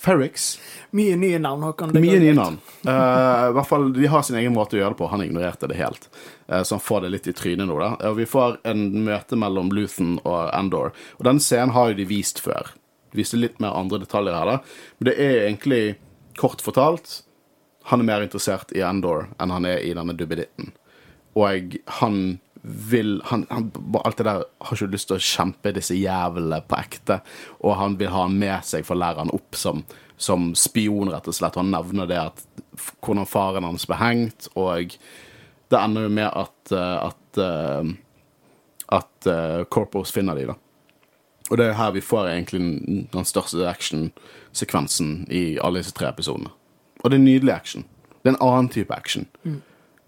Ferrix? Mye nye navn, Håkon. Mye nye navn. Uh, I hvert fall, De har sin egen måte å gjøre det på. Han ignorerte det helt. Uh, så han får det litt i trynet nå. da. Og Vi får en møte mellom Luthen og Endor. Og Den scenen har jo de vist før. De viste litt mer andre detaljer her. da. Men det er egentlig, kort fortalt, han er mer interessert i Endor enn han er i denne duppeditten. Og han vil han, han, Alt det der har ikke lyst til å kjempe disse jævlene på ekte. Og han vil ha han med seg for å lære han opp som, som spion, rett og slett. Han nevner det at hvordan faren hans ble hengt, og det ender jo med at, at, at eh, at uh, Corpos finner de da. Og det er her vi får egentlig den, den største actionsekvensen i alle disse tre episodene. Og det er nydelig action. Det er en annen type action.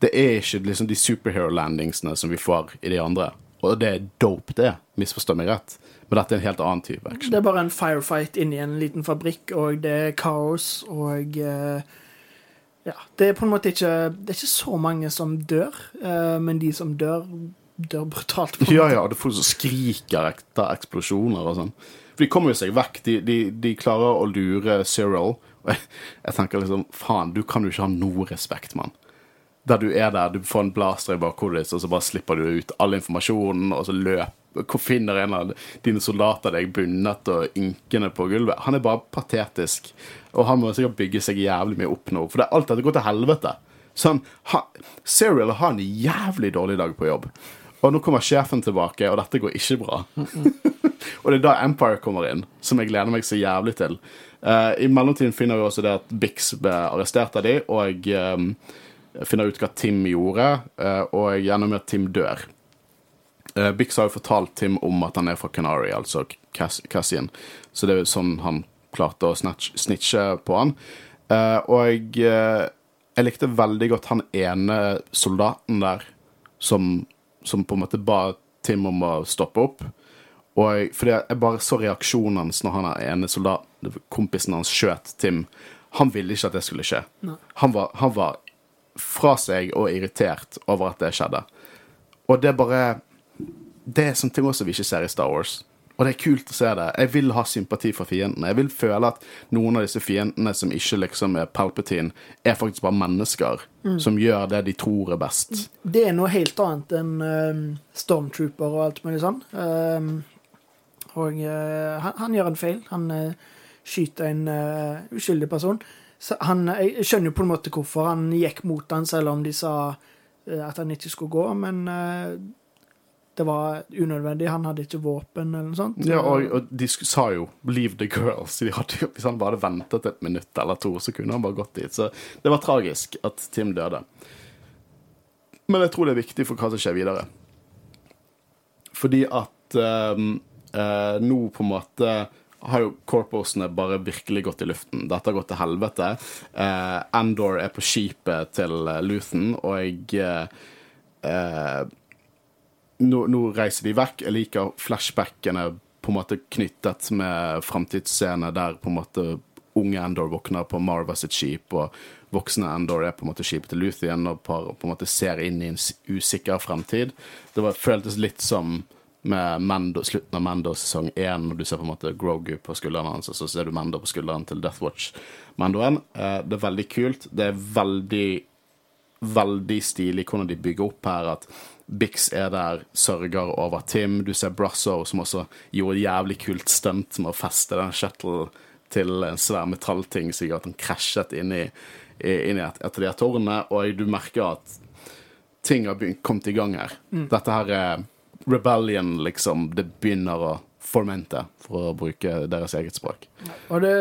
Det er ikke liksom de superhero-landingsene som vi får i de andre. Og det er dope, det. Misforstå meg rett. Men dette er en helt annen type action. Det er bare en firefight inni en liten fabrikk, og det er kaos, og eh, Ja. Det er på en måte ikke Det er ikke så mange som dør, eh, men de som dør, dør brutalt. på Ja, ja, det er folk som skriker etter eksplosjoner og sånn. For de kommer jo seg vekk. De, de, de klarer å lure Cyril. Jeg, jeg tenker liksom Faen, du kan jo ikke ha noe respekt, mann. Der du er der, du får en blaster i bakhodet ditt, og så bare slipper du ut all informasjonen, og så løp Hvor finner en av dine soldater deg bundet og ynkende på gulvet? Han er bare patetisk. Og han må sikkert bygge seg jævlig mye opp nå, for det alt dette går til helvete. Sånn, ha, Cyril har en jævlig dårlig dag på jobb. Og nå kommer sjefen tilbake, og dette går ikke bra. og det er da Empire kommer inn, som jeg gleder meg så jævlig til. Uh, I mellomtiden finner vi også det at Bix ble arrestert av de, og um, finner ut hva Tim gjorde, uh, og gjennom at Tim dør. Uh, Bix har jo fortalt Tim om at han er fra Canary, altså Cass Cassian. Så det er sånn han klarte å snitche på han. Og jeg likte veldig godt han ene soldaten der som, som på en måte ba Tim om å stoppe opp. Og jeg, fordi jeg bare så reaksjonen hans når han er ene soldat, kompisen hans skjøt Tim. Han ville ikke at det skulle skje. Han var, han var fra seg og irritert over at det skjedde. Og det er bare Det er sånne ting også vi ikke ser i Star Wars. Og det er kult å se det. Jeg vil ha sympati for fiendene. Jeg vil føle at noen av disse fiendene som ikke liksom er Palpatine, er faktisk bare mennesker som gjør det de tror er best. Det er noe helt annet enn eh, Stormtrooper og alt mulig sånn. Um, og uh, han, han gjør en feil. Han uh, skyter en uh, uskyldig person. Så han, jeg skjønner jo på en måte hvorfor han gikk mot han, selv om de sa eh, at han ikke skulle gå, men eh, det var unødvendig. Han hadde ikke våpen eller noe sånt. Ja, og, og de sa jo 'leave the girls'. De hadde, hvis han bare hadde ventet et minutt eller to, så kunne han bare gått dit. Så det var tragisk at Tim døde. Men jeg tror det er viktig for hva som skjer videre. Fordi at ehm, eh, nå på en måte har jo corposene bare virkelig gått i luften. Dette har gått til helvete. Eh, Andor er på skipet til eh, Luthen, og jeg eh, eh, nå, nå reiser de vekk. Jeg liker flashbackene på en måte knyttet med framtidsscener der på en måte unge Endor våkner på Marva sitt skip, og voksne Endor er på en måte skipet til Luthien og på en måte ser inn i en usikker fremtid. Det var, føltes litt som med Mando, slutten av Mando sesong én, når du ser på en måte Grogu på skulderen hans, og så ser du Mando på skulderen til Death Watch-Mandoen. Eh, det er veldig kult. Det er veldig veldig stilig hvordan de bygger opp her. At Bix er der, sørger over Tim. Du ser Brasso, som også gjorde et jævlig kult stunt med å feste den shuttle til en svær metallting, som gjør at han krasjet inn i, inn i et, et av de tårnene. Og du merker at ting har begynt, kommet i gang her. Dette her er rebellion, liksom. Det begynner å formente, for å bruke deres eget språk. Og det,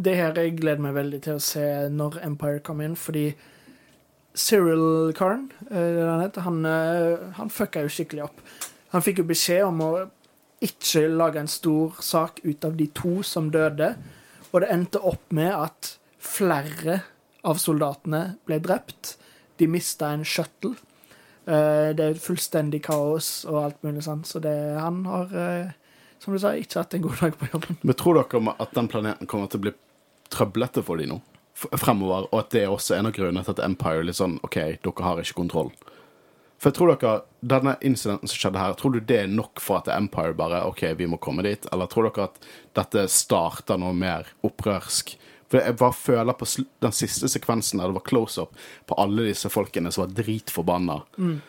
det her jeg gleder meg veldig til å se når Empire kommer inn, fordi Cyril Karn, eh, han, han, eh, han fucka jo skikkelig opp. Han fikk jo beskjed om å ikke lage en stor sak ut av de to som døde, og det endte opp med at flere av soldatene ble drept. De mista en shuttle. Eh, Det er fullstendig kaos og alt mulig sånn, så det, han har, som du sa, ikke hatt en god dag på jobben. Men tror dere at den planeten kommer til å bli trøblete for dem nå? Fremover, og at det er også en av grunnene til at Empire er litt sånn OK, dere har ikke kontroll. For tror dere, denne incidenten som skjedde her, tror du det er nok for at Empire bare OK, vi må komme dit? Eller tror dere at dette starter noe mer opprørsk? For jeg bare føler på den siste sekvensen der det var close-up på alle disse folkene som var dritforbanna.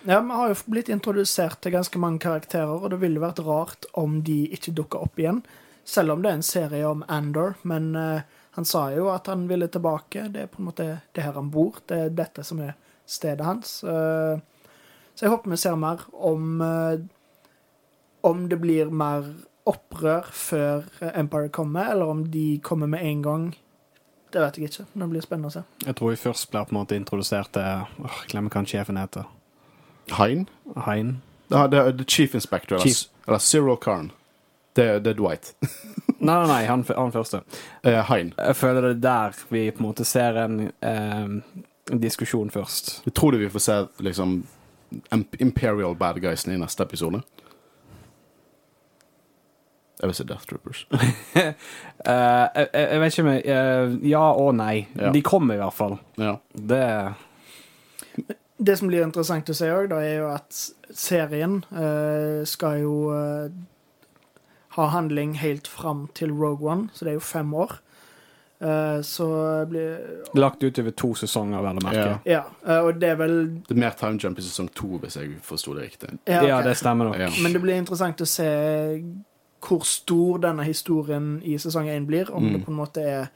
Ja, Vi har jo blitt introdusert til ganske mange karakterer, og det ville vært rart om de ikke dukka opp igjen. Selv om det er en serie om Andor, men eh, han sa jo at han ville tilbake. Det er på en måte det her han bor. Det er dette som er stedet hans. Eh, så jeg håper vi ser mer om eh, Om det blir mer opprør før Empire kommer, eller om de kommer med en gang. Det vet jeg ikke. Det blir spennende å se. Jeg tror vi først blir på en måte introdusert til Åh, glemmer hva sjefen heter. Hein? Hein. Ah, det er The Chief Inspector, Chief. eller Cyril Karn. Det, det er Dwight. Nei, nei, nei han, han første. Eh, Hein. Jeg føler det er der vi på en måte ser en, eh, en diskusjon først. Jeg tror du vi får se liksom Imp- Imperial bad guysene i neste episode? Jeg vil se Death Troopers. Eh, jeg, jeg jeg vet ikke om jeg eh, Ja og nei. Ja. De kommer i hvert fall. Ja. Det Det som blir interessant å se òg, er jo at serien eh, skal jo eh, ha handling helt fram til Rogue One, så det er jo fem år. Eh, så blir Lagt ut over to sesonger, vel å merke. Ja. Ja, eh, og det er vel Det er mer time jump i sesong to, hvis jeg forsto det riktig. ja, Ja, det stemmer nok. Ja. Men det blir interessant å se hvor stor denne historien i sesong én blir. Om Mm. det på en måte er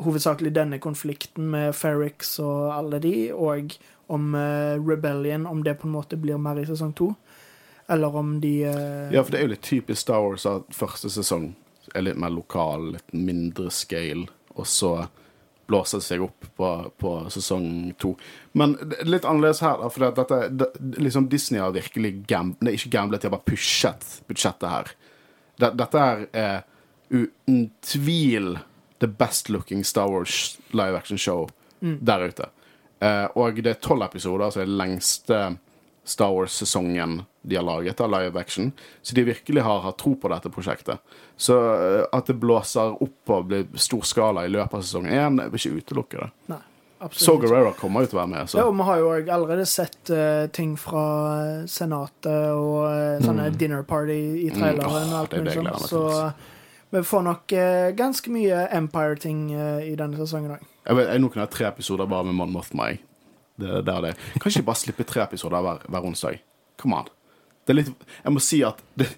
hovedsakelig denne konflikten med Ferrix og alle de, og om eh, Rebellion, om det på en måte blir mer i sesong to. Eller om de eh, Ja, for det er jo litt typisk Star Wars at første sesong er litt mer lokal, litt mindre scale, og så blåser det seg opp på, på sesong to. Men det er litt annerledes her, for dette, det, liksom Disney har virkelig gam, nei, ikke gamblet, de har bare pushet budsjettet her. Det, dette her er uten tvil the best looking Star Wars live action show der ute. Eh, og det er tolv episoder, altså det lengste Star Wars-sesongen de har laget av live action. Så de virkelig har hatt tro på dette prosjektet. Så eh, at det blåser opp og blir stor skala i løpet av sesong én, vil ikke utelukke det. Nei, absolutt So. Guerrero kommer jo til å være med. Så. Ja, og vi har jo allerede sett uh, ting fra eh, Senatet og uh, sånne dinner party i traileren Mm, Oh, alt det det mulig sånt. Så vi får nok ganske mye Empire-ting i denne sesongen òg. Jeg vet, jeg nå kunne ha tre episoder bare med Mon Mothma. Det, det det. Kan ikke bare slippe tre episoder hver, hver onsdag? Come on. Det er litt Jeg må si at det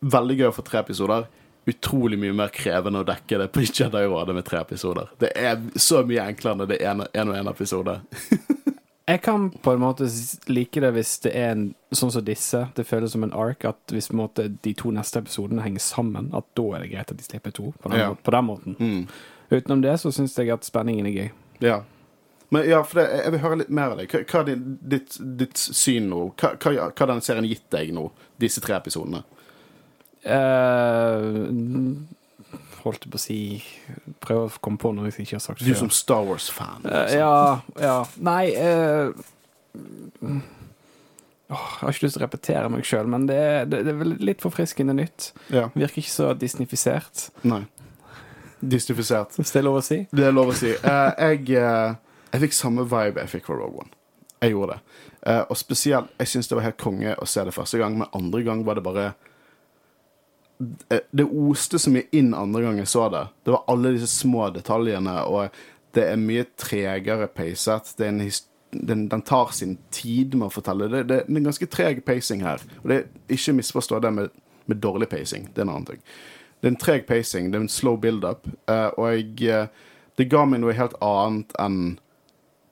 veldig gøy å få tre episoder. Utrolig mye mer krevende å dekke det på Jedi-rådet med tre episoder. Det er så mye enklere enn det er én og én episode. Jeg kan på en måte like det hvis det er en, sånn som disse. Det føles som en ark. At hvis måte, de to neste episodene henger sammen, at da er det greit at de slipper to. På den, Ja. på den måten. Mm. Utenom det så syns jeg at spenningen er gøy. Ja. Men ja, for det, jeg vil høre litt mer av deg. Hva, er ditt, ditt syn nå? Hva, hva, hva har denne serien gitt deg nå, disse tre episodene? Uh, holdt jeg på å si Prøve å komme på noe jeg ikke har sagt før. Du som Star Wars-fan. Uh, ja, ja. Nei uh, oh, Jeg har ikke lyst til å repetere meg sjøl, men det, det, det er vel litt forfriskende nytt. Ja. Virker ikke så disnifisert. Nei. Disnifisert. hvis det er lov å si. Det er lov å si. Jeg, jeg fikk samme vibe jeg fikk fra Rogue One. Jeg gjorde det. Eh, og spesielt, jeg syns det var helt konge å se det første gang, men andre gang var det bare eh, Det oste så mye inn andre gang jeg så det. Det var alle disse små detaljene, og det er mye tregere pacet. Det den, den tar sin tid med å fortelle. Det, det, det er en ganske treg pacing her. Og det, Ikke misforstå det med, med dårlig pacing. Det er en annen ting. Det er en treg pacing, det er en slow build-up, eh, og jeg, eh, det ga meg noe helt annet enn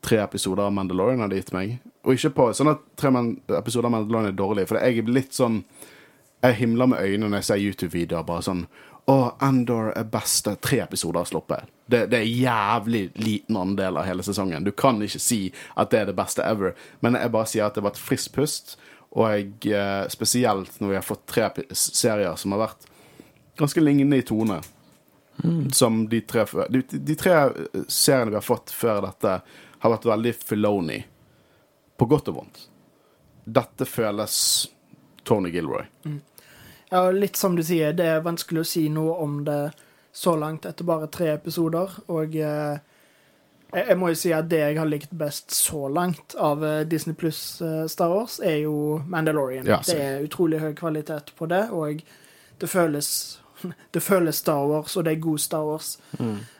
tre episoder av Mandalorian hadde gitt meg. Og ikke på sånn at tre episoder av Mandalorian er dårlig, for jeg er litt sånn Jeg himler med øynene når jeg ser YouTube-videoer bare sånn Å, Andor er beste. Tre episoder sluppet. Det, det er jævlig liten andel av hele sesongen. Du kan ikke si at det er det beste ever, men jeg bare sier at det var et friskt pust, og jeg, eh, spesielt når vi har fått tre serier som har vært ganske lignende i tone som de tre, de, de tre eh, seriene vi har fått før dette, har vært veldig Filoni. På godt og vondt. Dette føles Tony Gilroy. Ja, litt som du sier, det er vanskelig å si noe om det så langt etter bare tre episoder. Og eh, jeg, må jo si at det jeg har likt best så langt av eh, Disney pluss eh, Star Wars, er jo Mandalorian. Ja, det er utrolig høy kvalitet på det, og det føles det føles Star Wars, og det er god Star Wars.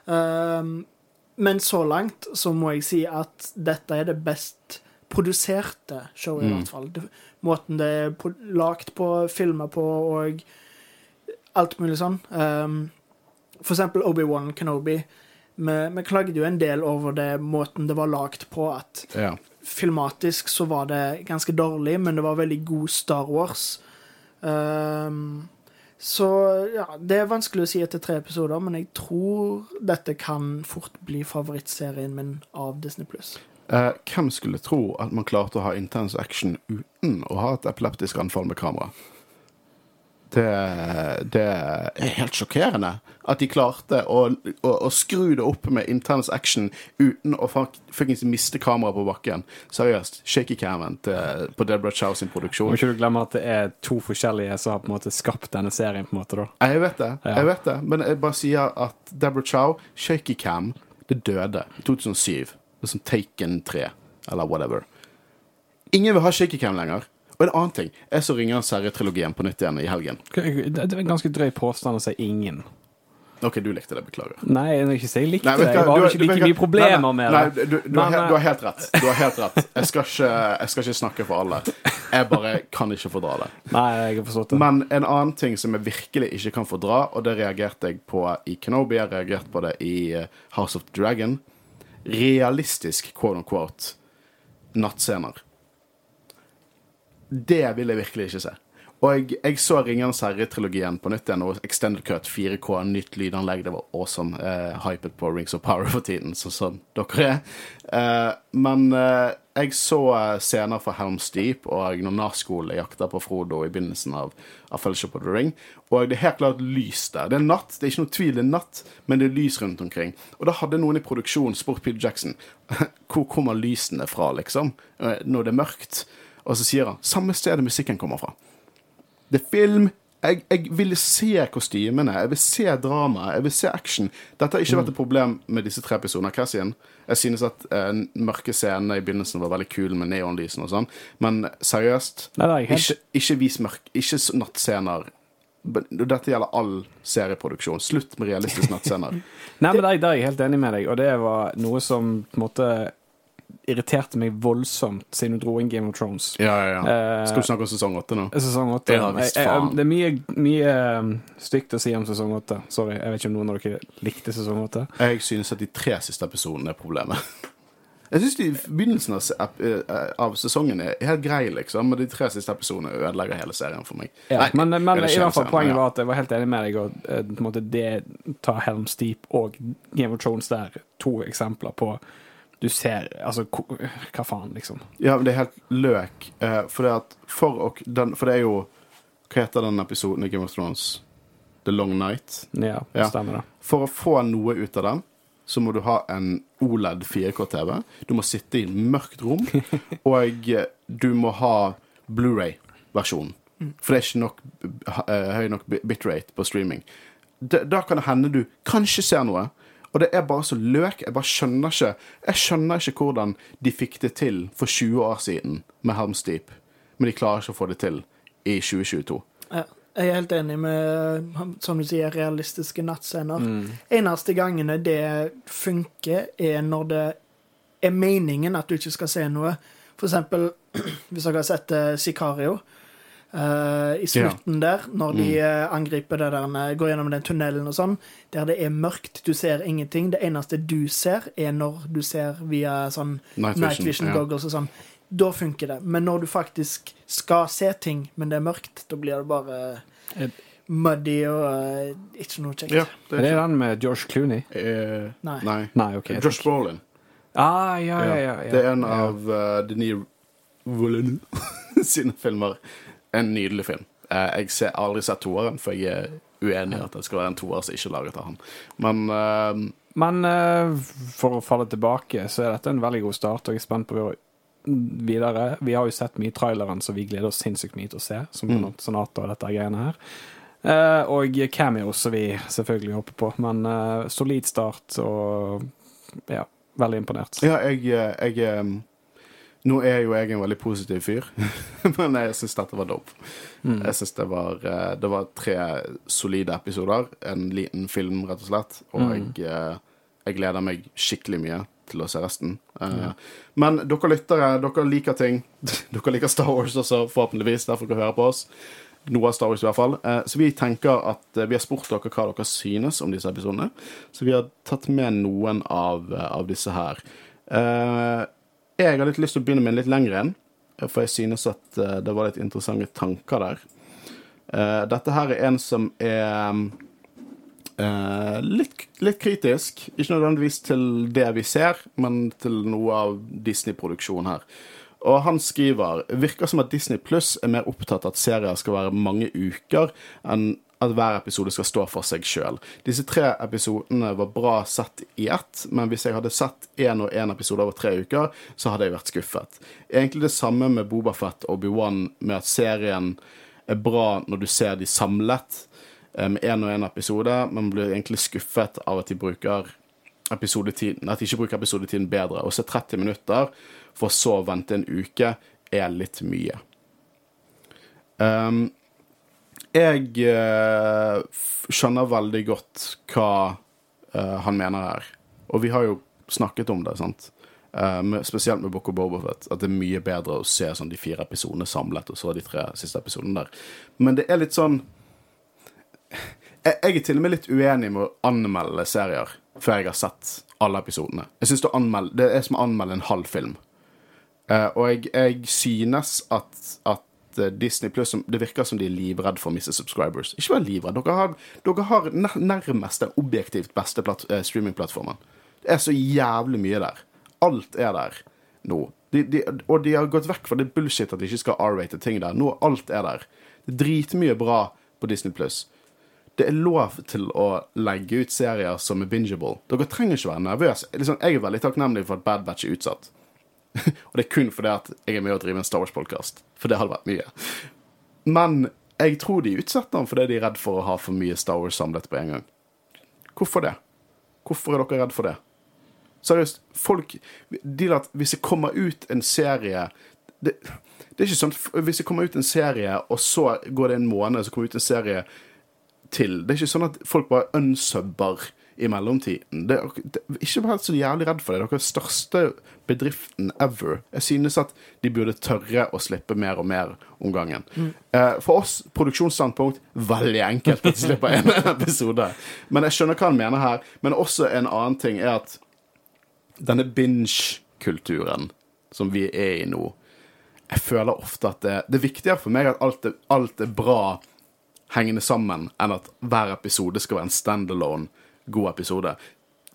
Um, men så langt så må jeg si at dette er det best produserte showet, i Mm. hvert fall. Måten det er pro- lagt på, filma på og alt mulig sånn. Um, for eksempel Obi-Wan Kenobi. Vi klagde jo en del over det måten det var lagt på, at Ja. filmatisk så var det ganske dårlig, men det var veldig god Star Wars. Um, så ja, det er vanskelig å si etter tre episoder, men jeg tror dette kan fort bli favorittserien min av Disney pluss. Eh, hvem skulle tro at man klarte å ha intens action uten å ha et epileptisk anfall med kamera? Det, det er helt sjokkerende at de klarte å, å, å skru det opp med intens action uten å fuckings miste kameraet på bakken. Seriøst. Shaky camen til, på Deborah Chow sin produksjon. Må ikke du glemme at det er to forskjellige som har på en måte skapt denne serien. på en måte da Jeg vet det, Ja. jeg vet det, men jeg bare sier at Deborah Chow, shaky cam, det døde i 2007. Det er som Taken 3, eller whatever. Ingen vil ha shaky cam lenger. Og en annen ting, jeg så ringer serietrilogien på nytt igjen i helgen. Det er en ganske drøy påstand å si ingen. Ok, du likte det, beklager. Nei, jeg ikke si jeg likte Nei, det. Jeg har ikke like mye problemer Nei, med nei, det. Nei, du, du, har, Men, he- du har helt rett. Du har helt rett. Jeg skal ikke, jeg skal ikke snakke for alle. Jeg bare kan ikke fordra det. Nei, jeg har forstått det. Men en annen ting som jeg virkelig ikke kan fordra, og det reagerte jeg på i Kenobi, jeg reagerte på det i eh, House of Dragon Realistisk, quote unquote, nattscener. Det vil jeg virkelig ikke se. Og jeg, jeg så Ringenes herre-trilogien på nytt igjen, og Extended Cut 4K, nytt lydanlegg. Det var awesome. Eh, hypet på Rings of Power for tiden, sånn som dere er. Eh, men eh, jeg så scener fra Helm's Deep og når Nazgul jakter på Frodo i begynnelsen av, av Fellowship of the Ring. Og det er helt klart lys der. Det er natt, det er ikke noe tvil, det er natt, men det er lys rundt omkring. Og da hadde noen i produksjonen spurt Peter Jackson hvor kommer lysene fra, liksom, når det er mørkt. Og så sier han samme stedet musikken kommer fra. Det er film. Jeg, jeg vil se kostymene, jeg vil se drama, jeg vil se action. Dette har ikke vært et problem med disse tre episodene. Cassian. Jeg synes at eh, mørke scenene i begynnelsen var veldig kule med neonlysene og sånn, men seriøst Nei, helt- ikke, ikke vis mørk Ikke s- nattscener. Men Dette gjelder all serieproduksjon. Slutt med realistiske nattscener. Nei, men det, det er jeg helt enig med deg, og det var noe som på en måte irriterte meg voldsomt siden du dro inn Game of Thrones. Ja, ja, ja. Eh, Skal du snakke om sesong åtte nå? Sesong 8, Ja, visst faen. Det er mye, mye um, stygt å si om sesong åtte. Sorry, jeg vet ikke om noen av dere likte sesong åtte. Jeg synes at de tre siste episodene er problemet. Jeg synes de begynnelsen av, eh, av sesongen er helt grei, liksom, men de tre siste episodene ødelegger hele serien for meg. Ja, Nei, men, men i hvert fall poenget ja. var at jeg var helt enig med deg. Og eh, på en måte det tar Helms Deep og Game of Thrones der to eksempler på Du ser Altså, hva faen, liksom? Ja, men det er helt løk. eh, for, det at for, og den, for det er jo Hva heter den episoden i Game of Thrones? The Long Night. Ja, Ja. stemmer det. For å få noe ut av den, så må du ha en OLED 4K-TV. Du må sitte i et mørkt rom, og du må ha Blu-ray-versjonen. For det er ikke nok, eh, høy nok bitrate på streaming. Da, da kan det hende du kanskje ser noe. Og det er bare så løk. Jeg bare skjønner ikke Jeg skjønner ikke hvordan de fikk det til for 20 år siden med Helms Deep, men de klarer ikke å få det til i 2022. Ja, jeg er helt enig med, som du sier, realistiske nattscener. Eneste gangene det funker, er når det er meningen at du ikke skal se noe. For eksempel, hvis dere har sett eh, Sicario. Eh, I slutten der, når de mm. angriper det der, eh, går gjennom den tunnelen og sånn, der det er mørkt, du ser ingenting. Det eneste du ser, er når du ser via sånn Night night vision, goggles ja. og sånn. Da funker det. Men når du faktisk skal se ting, men det er mørkt, da blir det bare muddy og uh, ikke noe kjekt. Ja, Er det den med George Clooney? Uh, Nei. nei. Nei, okay, Josh Brolin. Ah, ja, ja, ja, ja. Det er en Ja. av uh, Denis Villeneuve sine filmer. En nydelig film. Eh, jeg har aldri sett toeren, for jeg er uenig i at det skal være en toer som ikke er laget av han. Men eh, Men eh, for å falle tilbake, så er dette en veldig god start, og jeg er spent på videre. Vi har jo sett mye i traileren, så vi gleder oss sinnssykt mye til å se, som Mm. Sonata og dette greiene her. Og cameos som vi selvfølgelig håper på, men solid start og ja, veldig imponert. ja, jeg, jeg Nå er jo jeg en veldig positiv fyr, men jeg syns dette var dope. Mm. Jeg synes det var eh, Det var tre solide episoder. En liten film, rett og slett. Og Mm. jeg, eh, jeg gleder meg skikkelig mye til å se resten. Mm. Men dere lyttere, dere liker ting. Dere liker Star Wars også, forhåpentligvis. Derfor dere hører på oss. Noe av Star Wars i hvert fall. Så vi tenker at vi har spurt dere hva dere synes om disse episodene. Så vi har tatt med noen av, av disse her. Eh, Jeg har litt lyst til å begynne med en litt lengre en, for jeg synes at eh, det var litt interessante tanker der. Eh, Dette her er en som er eh, litt, litt kritisk. Ikke nødvendigvis til det vi ser, men til noe av Disney-produksjonen her. Og han skriver virker som at Disney Pluss er mer opptatt av at serier skal være mange uker, enn at hver episode skal stå for seg sjøl. Disse tre episodene var bra sett i ett, men hvis jeg hadde sett én og én episode over tre uker, så hadde jeg vært skuffet. Egentlig det samme med Bobafett og Obi-Wan, med at serien er bra når du ser de samlet eh, med én og én episode, men blir egentlig skuffet av at de bruker episodetiden, at de ikke bruker episodetiden bedre. Å se 30 minutter for så å vente en uke er litt mye. Um, jeg eh, skjønner veldig godt hva eh, han mener her. Og vi har jo snakket om det, sant. Eh, spesielt med Book of. At det er mye bedre å se sånn de fire episodene samlet, og så de tre siste episodene der. Men det er litt sånn jeg, jeg er til og med litt uenig med å anmelde serier før jeg har sett alle episodene. Jeg synes det, anmelde, det er som å anmelde en halv film. Og jeg, jeg synes at, at Disney Plus Det virker som de er livredd for å miste subscribers. Ikke vær livredd. Dere har, dere har nærmest den objektivt beste eh, streamingplattformen. Det er så jævlig mye der. Alt er der nå. De, de, og de har gått vekk fra det bullshit at de ikke skal R-rate ting der. Nå alt er der. Det er dritmye bra på Disney Plus. Det er lov til å legge ut serier som er bingeable. Dere trenger ikke være nervøse. Liksom, jeg er veldig takknemlig for at Bad Batch er utsatt. og det er kun fordi at jeg er med å drive en Star Wars-podkast. For det hadde vært mye. Men jeg tror de utsetter den fordi de er redd for å ha for mye Star Wars samlet på en gang. Hvorfor det? Hvorfor er dere redd for det? Seriøst, folk de at Hvis det kommer ut en serie det, det er ikke sånn Hvis det kommer ut en serie, og så går det en måned, så kommer det ut en serie til Det er ikke sånn at folk bare unsubber i mellomtiden. Det, det, ikke vær så jævlig redd for det. Dere er største bedriften ever. Jeg synes at de burde tørre å slippe mer og mer om gangen. Eh, for oss, produksjonsstandpunkt, veldig enkelt at de slipper en episode. Men jeg skjønner hva han mener her. Men også en annen ting er at denne binge-kulturen som vi er i nå, jeg føler ofte at det, det er viktigere for meg at alt er, alt er bra hengende sammen, enn at hver episode skal være en standalone god episode.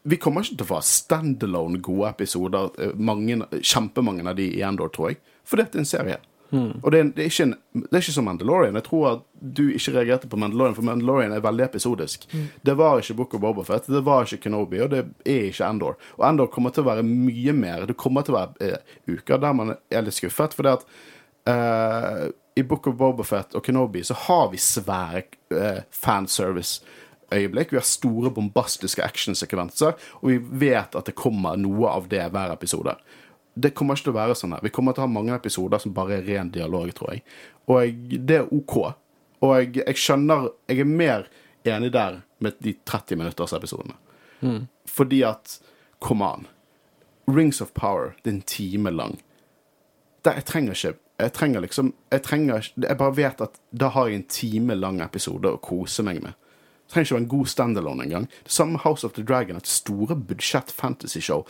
Vi kommer ikke til å få standalone gode episoder, eh, mange, kjempemange av de i Endor, tror jeg, For dette det er en serie. Og det er, det, er en, det er ikke som Mandalorian. Jeg tror at du ikke reagerte på Mandalorian, for Mandalorian er veldig episodisk. Det var ikke Book of Bobafett, det var ikke Kenobi, og det er ikke Endor. Og Endor kommer til å være mye mer. Det kommer til å være eh, uker der man er litt skuffet, fordi at eh, i Book of Bobafett og Kenobi så har vi svære eh, fanservice-øyeblikk. Vi har store, bombastiske actionsekvenser, og vi vet at det kommer noe av det hver episode. Det kommer ikke til å være sånn her. Vi kommer til å ha mange episoder som bare er ren dialog, tror jeg. Og jeg, det er OK. Og jeg, jeg skjønner Jeg er mer enig der med de 30 minutters episodene. Fordi at Come on. Rings of Power, det er en time lang. Det, jeg trenger ikke Jeg trenger liksom Jeg trenger Jeg bare vet at da har jeg en time lang episode å kose meg med. Trenger ikke være en god standalone engang. Det samme House of the Dragon, et store budsjett fantasy-show.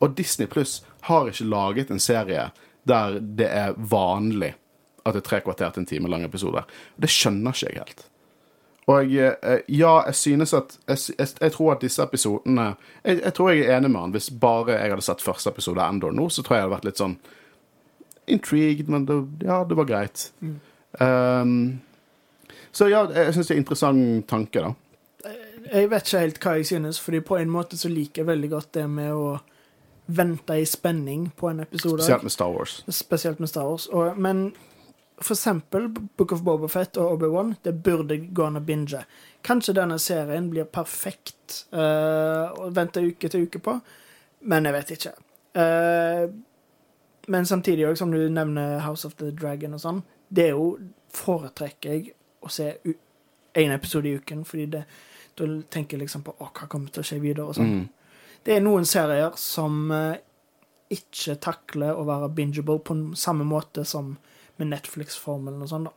Og Disney Pluss har ikke laget en serie der det er vanlig at det er tre kvarter til en time lang episode. Det skjønner ikke jeg helt. Og jeg, ja, jeg synes at jeg, jeg, jeg tror at disse episodene jeg, jeg tror jeg er enig med han. Hvis bare jeg hadde sett første episode av Endor nå, så tror jeg jeg hadde vært litt sånn intrigued, men det, ja, det var greit. Um, så ja, jeg syns det er en interessant tanke, da. Jeg vet ikke helt hva jeg synes, fordi på en måte så liker jeg veldig godt det med å vente i spenning på en episode. Spesielt med Star Wars. Spesielt med Star Wars. Og, men for eksempel Book of Bobafett og Obi-Wan, det burde gå an å binge. Kanskje denne serien blir perfekt uh, å vente uke til uke på, men jeg vet ikke. Uh, men samtidig òg, som du nevner House of the Dragon og sånn, det er jo foretrekker jeg å se én episode i uken, fordi det, da tenker jeg liksom på å, hva kommer til å skje videre og sånn. Mm. Det er noen serier som eh, ikke takler å være bingeable på samme måte som med Netflix-formelen og sånn, da.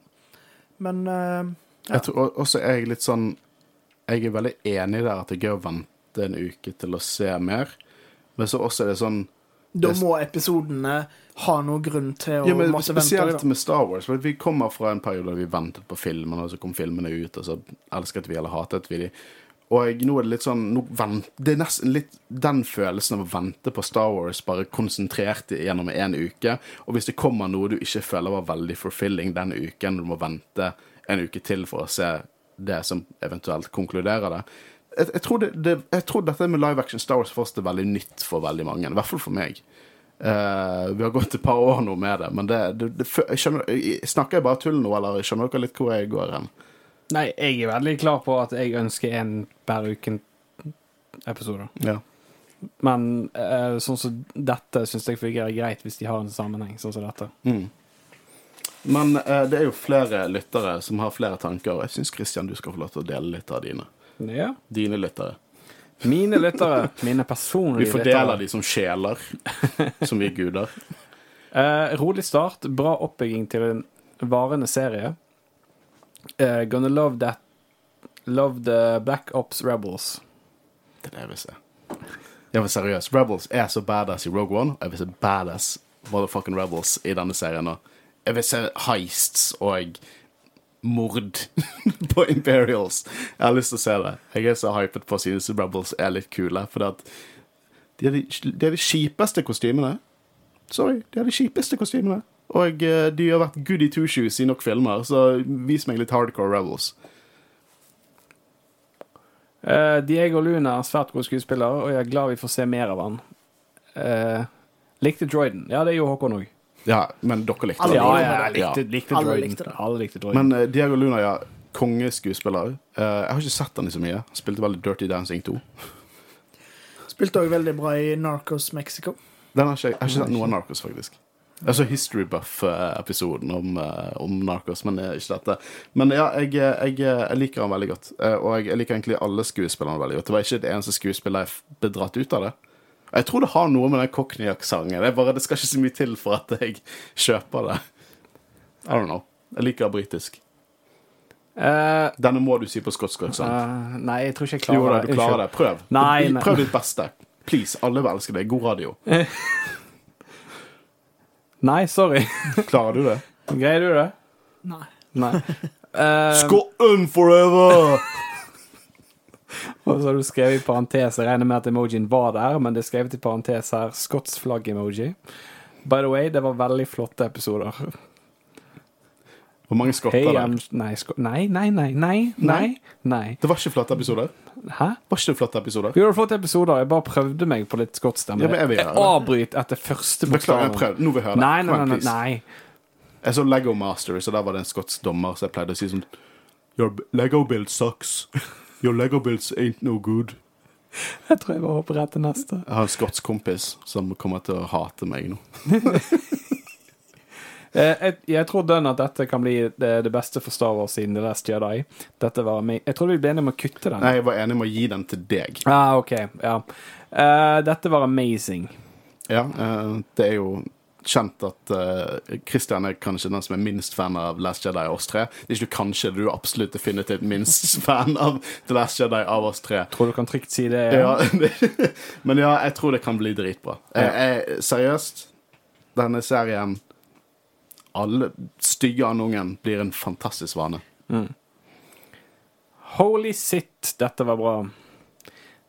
Men uh, Ja. Jeg tror også er jeg litt sånn Jeg er veldig enig der at det er vente en uke til å se mer. Men så også er det sånn da må episodene ha noen grunn til å Ja, men måtte vente. Spesielt da. med Star Wars. For vi kommer fra en periode der vi ventet på filmene, og så kom filmene ut, og så elsket vi eller hatet vi de. Og nå er det litt sånn vent, Det er nesten litt den følelsen av å vente på Star Wars bare konsentrert gjennom en uke. Og hvis det kommer noe du ikke føler var veldig forfilling den uken, du må vente en uke til for å se det som eventuelt konkluderer det. Jeg, jeg, tror, det, det, jeg tror dette med live action Star Wars først er veldig nytt for veldig mange. I hvert fall for meg. Uh, vi har gått et par år nå med det, men det, det, skjønner, Snakker jeg bare tull nå, eller skjønner dere litt hvor jeg går hen? Nei, jeg er veldig klar på at jeg ønsker en hver uken-episode. Ja. Men uh, sånn som dette syns jeg fungerer greit hvis de har en sammenheng, sånn som dette. Mm. Men uh, det er jo flere lyttere som har flere tanker, og jeg syns Christian du skal få lov til å dele litt av dine. Ja. Dine lyttere. Mine lyttere, mine personlige lyttere. Vi fordeler lyttere. de som sjeler, som vi er guder. Eh, rolig start, bra oppbygging til en varende serie. Eh, gonna love that Love the Black Ops Rebels. Det er det jeg vil se. Ja, men seriøst. Rebels er så badass i Rogue One, og jeg vil se badass motherfucking Rebels i denne serien Og Jeg vil se heists og mord på Imperials. Jeg har lyst til å se det. Jeg er så hypet på å synes Rebels er litt kule, for de er de, de de kjipeste kostymene. Sorry, de er de kjipeste kostymene. Og eh, de har vært goody two shoes i nok filmer, så vis meg litt hardcore Rebels. Uh, Diego Luna er svært god skuespiller, og jeg er glad vi får se mer av han. Uh, likte Droiden. Ja, det er jo Håkon òg. Ja, men dere likte Alle det. Ja, jeg likte, likte Alle Droiden. likte det. Alle likte Droiden. Men eh, Diego Luna, ja. Kongeskuespiller. Eh, jeg har ikke sett han i så mye. Han spilte veldig Dirty Dancing 2. Spilte òg veldig bra i Narcos Mexico. Den har ikke, jeg har ikke sett noe av Narcos, faktisk. Jeg så History Buff-episoden om, eh, om Narcos, men eh, ikke dette. Men ja, jeg, jeg, jeg liker han veldig godt. Eh, og jeg, jeg liker egentlig alle skuespillerne veldig godt. Det var ikke det eneste skuespiller jeg f- ble dratt ut av det. Jeg tror det har noe med den Cockney-aksenten. Det, det skal ikke så mye til for at jeg kjøper det. I don't know. Jeg liker britisk. Uh, Denne må du si på skotsk aksent. Uh, nei, jeg tror ikke jeg Jo klarer da, du klarer det. Prøv. Nei, nei. Prøv ditt beste. Please. Alle vil elske deg. God radio. Nei, sorry. Klarer du det? Greier du det? Nei. Nei. Uh, Scotland forever! Og så har du skrevet i parentes, jeg regner med at emojien var der, men det er skrevet i parentes her, Scots flagg-emoji. By the way, det var veldig flotte episoder. Hvor mange skotter Hey, det? nei, sko nei, nei, nei, nei, nei, nei. Det var ikke flotte episoder. Hæ? Var ikke det flotte episoder? Vi har flotte episoder, jeg bare prøvde meg på litt skottstemme. Ja, jeg vil jeg gjøre det. avbryt etter første bokstaven. Nå vil jeg høre det. Nei, nei, nei, nei, nei. Jeg så Lego Master, så der var det en skotsk dommer som jeg pleide å si sånn Your Lego build sucks. Your Lego builds ain't no good. Jeg tror jeg bare hopper rett til neste. Jeg har en skotsk kompis som kommer til å hate meg nå. Eh, jeg, jeg tror dønn at dette kan bli det, det beste for Star Wars siden The Last Jedi. Dette var meg. Jeg trodde vi ble enige om å kutte den. Nei, jeg var enig med å gi den til deg. Ah, ok, ja. Uh, dette var amazing. Ja, uh, det er jo kjent at uh, Christian er kanskje den som er minst fan av Last Jedi av oss tre. Det er ikke kanskje, du er absolutt definitivt minst fan av The Last Jedi av oss tre. Tror du kan trygt si det? Ja, ja. men ja, jeg tror det kan bli dritbra. Jeg, jeg, seriøst, denne serien Alle stygge andungen blir en fantastisk vane. Holy shit, dette var bra.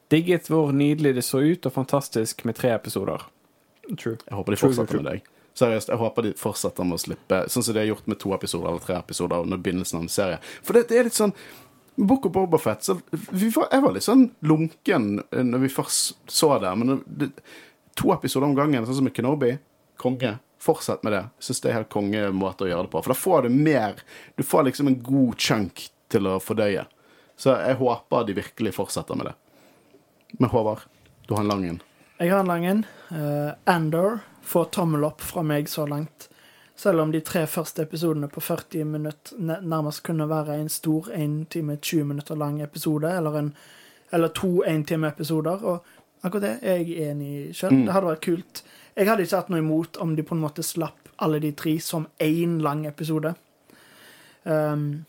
Digget hvor nydelig det så ut, og fantastisk med tre episoder. True. Jeg håper de True, fortsetter true, med deg. Seriøst, jeg håper de fortsetter med å slippe Sånn som de har gjort med to episoder eller tre episoder under begynnelsen av en serie. For det, det er litt sånn Book of Bobafett så var, Jeg var litt sånn lunken eh, når vi først så det. Men det, to episoder om gangen, sånn som med Kenobi, konge. Fortsett med det. Syns det er helt kongemåte å gjøre det på. For da får du mer Du får liksom en god chunk til å fordøye. Så jeg håper de virkelig fortsetter med det. Men Håvard, du har en lang en. Jeg har en lang en. Eh, Andor får tommel opp fra meg så langt. Selv om de tre første episodene på 40 minutter nærmest kunne være en stor 1 time 20 minutter lang episode, eller, en, eller to 1 time episoder. Og akkurat det er jeg enig i sjøl. Det hadde vært kult. Jeg hadde ikke hatt noe imot om de på en måte slapp alle de tre som én lang episode. Um,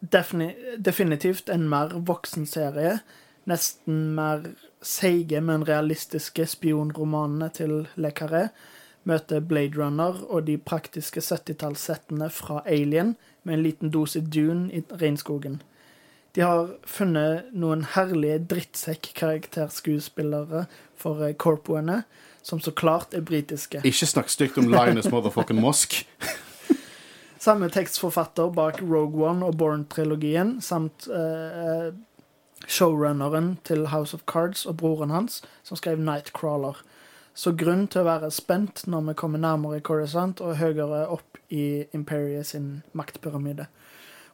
defini definitivt en mer voksen serie. Nesten mer seige, men realistiske spionromanene til Le Carré møter Blade Runner og de praktiske 70-tallssettene fra Alien med en liten dose Dune i regnskogen. De har funnet noen herlige drittsekk-karakterskuespillere for eh, corpoene, som så klart er britiske. Ikke snakk stygt om Linus motherfucking Mosk. Samme tekstforfatter bak Rogue One og Born-trilogien, samt eh, showrunneren til House of Cards og broren hans, som skrev Nightcrawler. Så grunn til å være spent når vi kommer nærmere Coruscant og høyere opp i Imperiet sin maktpyramide.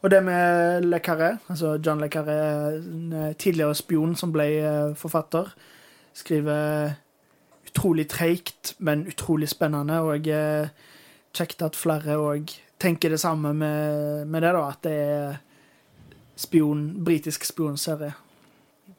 Og det med Le Carré, altså John Le Carré, eh, tidligere spion som ble eh, forfatter, skriver utrolig treigt, men utrolig spennende, og eh, kjekt at flere òg tenker det samme med, med det, da, at det er spion, britisk spionserie.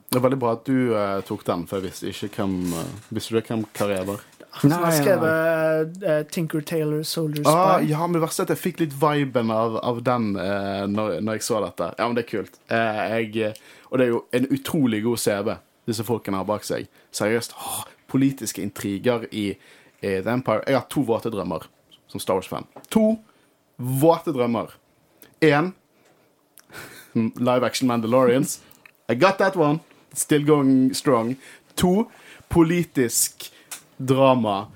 Det er veldig bra at du uh, tok den, for jeg visste ikke hvem uh, Visste du hvem Karriere var? Som har skrevet uh, Tinker Taylor Soldier Spy. Ah, ja, men det verste er at jeg fikk litt viben av, av den uh, når, når jeg så dette. Ja, men det er kult. Eh, jeg, og det er jo en utrolig god CV disse folkene har bak seg. Seriøst. åh, politiske intriger i, i The Empire. Jeg har to våte drømmer som Star Wars-fan. To våte drømmer. Én live action Mandalorians. I got that one. Still going strong. To politisk drama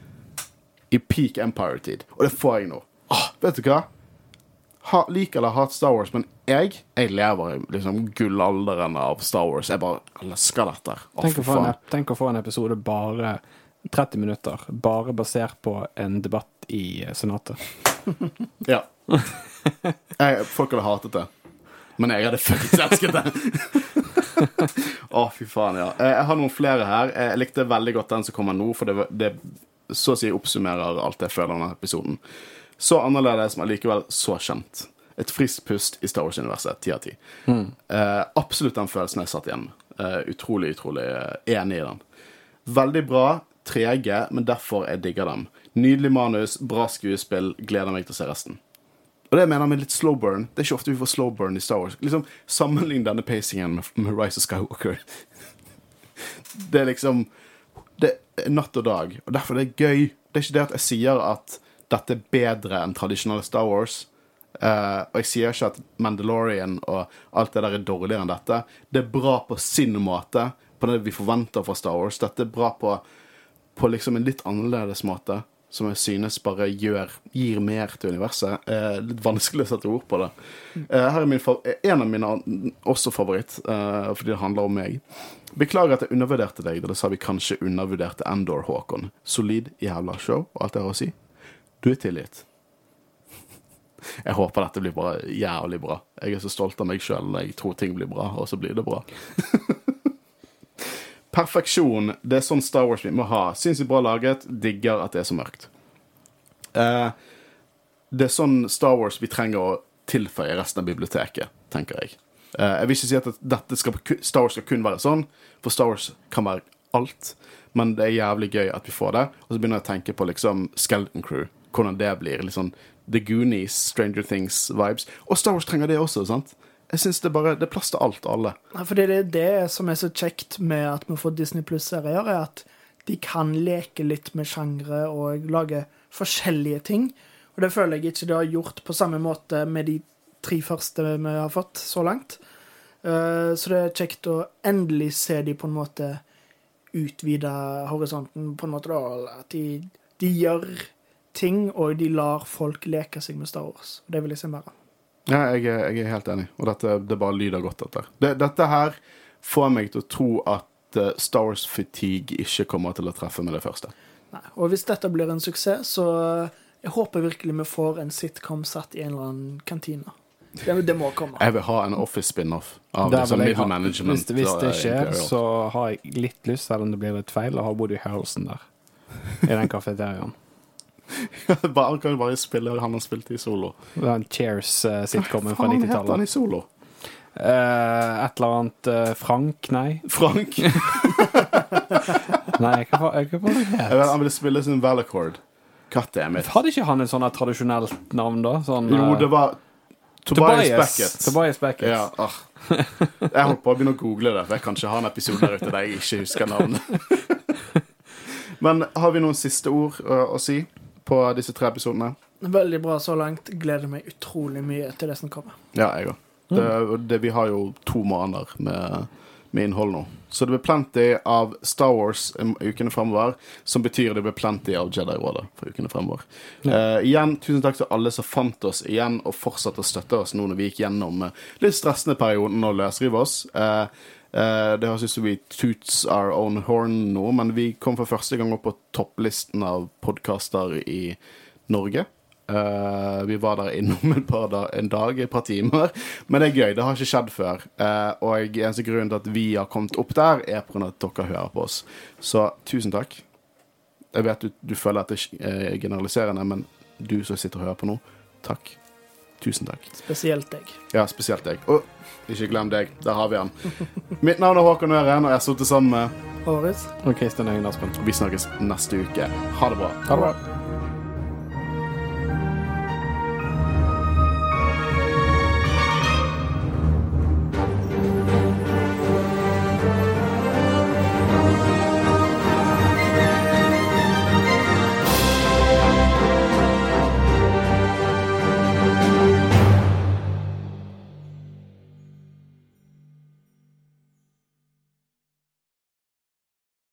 i peak Empire-tid. Og det får jeg nå. Åh, vet du hva? Ha, liker eller hat Star Wars, men jeg jeg lever i liksom gullalderen av Star Wars. Jeg bare elsker dette. Åh, Tenk å, få en, tenk å få en episode bare 30 minutter, bare basert på en debatt i Senatet. Ja. Jeg, folk hadde hatet det. Men jeg hadde fuckings elsket det. Å, fy faen, ja. Eh, Jeg har noen flere her. Eh, Jeg likte veldig godt den som kommer nå, for det, det så å si oppsummerer alt jeg føler om denne episoden. Så annerledes, men likevel så kjent. Et friskt pust i Star Wars-universet. Ti av ti. Eh, absolutt den følelsen jeg satt igjen med. Eh, utrolig, utrolig eh, enig i den. Veldig bra, trege, men derfor jeg digger dem. Nydelig manus, bra skuespill, gleder meg til å se resten. Og det jeg mener med litt slow burn. Det er ikke ofte vi får slow burn i Star Wars. Liksom, Sammenlign denne pacingen med, med Rise of Skywalker. Det er liksom Det er natt og dag, og derfor er det gøy. Det er ikke det at jeg sier at dette er bedre enn tradisjonelle Star Wars. Uh, og jeg sier ikke at Mandalorian og alt det der er dårligere enn dette. Det er bra på sin måte, på det vi forventer fra Star Wars. Dette er bra på, på liksom en litt annerledes måte, som jeg synes bare gjør, gir mer til universet. Eh, litt vanskelig å sette ord på det. Eh, her er min, en av mine også favoritt, eh, fordi det handler om meg. Beklager at jeg undervurderte deg da det sa vi kanskje undervurderte Endor, Håkon. Solid jævla show og alt jeg har å si. Du er tilgitt. Jeg håper dette blir bare jævlig bra. Jeg er så stolt av meg sjøl når jeg tror ting blir bra, og så blir det bra. Perfeksjon. Det er sånn Star Wars vi må ha. Sinnssykt bra laget. Digger at det er så mørkt. Eh, det er sånn Star Wars vi trenger å tilføye resten av biblioteket, tenker jeg. Eh, jeg vil ikke si at dette skal, Star Wars skal kun være sånn, for Star Wars kan være alt. Men det er jævlig gøy at vi får det. Og så begynner jeg å tenke på liksom Skeleton Crew. Hvordan det blir. Litt sånn The Goonies, Stranger Things-vibes. Og Star Wars trenger det også. sant? Jeg synes Det bare, det er plass til alt og alle. Ja, fordi det er det som er så kjekt med at vi får Disney Pluss-serier, er at de kan leke litt med sjangre og lage forskjellige ting. Og det føler jeg ikke de har gjort på samme måte med de tre første vi har fått så langt. Eh, Så det er kjekt å endelig se de på en måte utvide horisonten, på en måte da, at de, de gjør ting, og de lar folk leke seg med Star Wars. Det vil jeg se mer av. Ja, jeg, er- jeg er helt enig, og dette det bare lyder godt. Dette det, Dette her får meg til å tro at eh, Star Wars fatigue ikke kommer til å treffe med det første. Nei. Og hvis dette blir en suksess, så jeg håper virkelig vi får en sitcom satt i en eller annen kantine. Det, det må komme. Jeg vil ha en Office spin-off av liksom middle ha- management. Hvis, hvis det eh, skjer, Imperial. så har jeg litt lyst, selv om det blir litt feil, å ha Woody Harrelson der. I den kafeteriaen. Bare, kan bare spille han har spilt i solo. Den Cheers-sitcomen fra 90-tallet. Hva Faen, heter han i solo? Uh, et eller annet uh, Frank? Nei. Frank? Nei, jeg kan ikke hva det het? han ville spille sin Valacord. Goddammit. Hadde ikke han et sånn tradisjonelt navn, da? Sånn, Jo, eh, det var Tobias Beckett. Tobias Beckett. Ja, ah. Jeg holdt på å begynne å google det, for jeg kan ikke ha en episode der ute der jeg ikke husker navnet. Men har vi noen siste ord uh, å si på disse tre episodene? Veldig bra så langt. Gleder meg utrolig mye til det som kommer. Ja, jeg òg. Det, det, vi har jo to måneder med, med innhold nå. Så det blir plenty av Star Wars ukene fremover, som betyr det blir plenty av Jedi-rådet for ukene fremover. Eh, igjen, tusen takk til alle som fant oss igjen og fortsatte å støtte oss nå når vi gikk gjennom eh, litt stressende perioden og løsrive oss. Eh, det høres ut som vi toots our own horn nå, men vi kom for første gang opp på topplisten av podkaster i Norge. Uh, vi var der innom et par da, en dag, et par timer. Men det er gøy. Det har ikke skjedd før. Uh, og eneste grunnen til at vi har kommet opp der, er pga. at dere hører på oss. Så tusen takk. Jeg vet du, du føler at det er generaliserende, men du som sitter og hører på nå, takk. Tusen takk. Spesielt deg. Ja, spesielt deg. Og ikke glem deg. Der har vi han. Mitt navn er Håkon Øren, og jeg har sittet sammen med Håris? Og Kristian Øyen Aspen. Vi snakkes neste uke. Ha det bra. Ha det bra.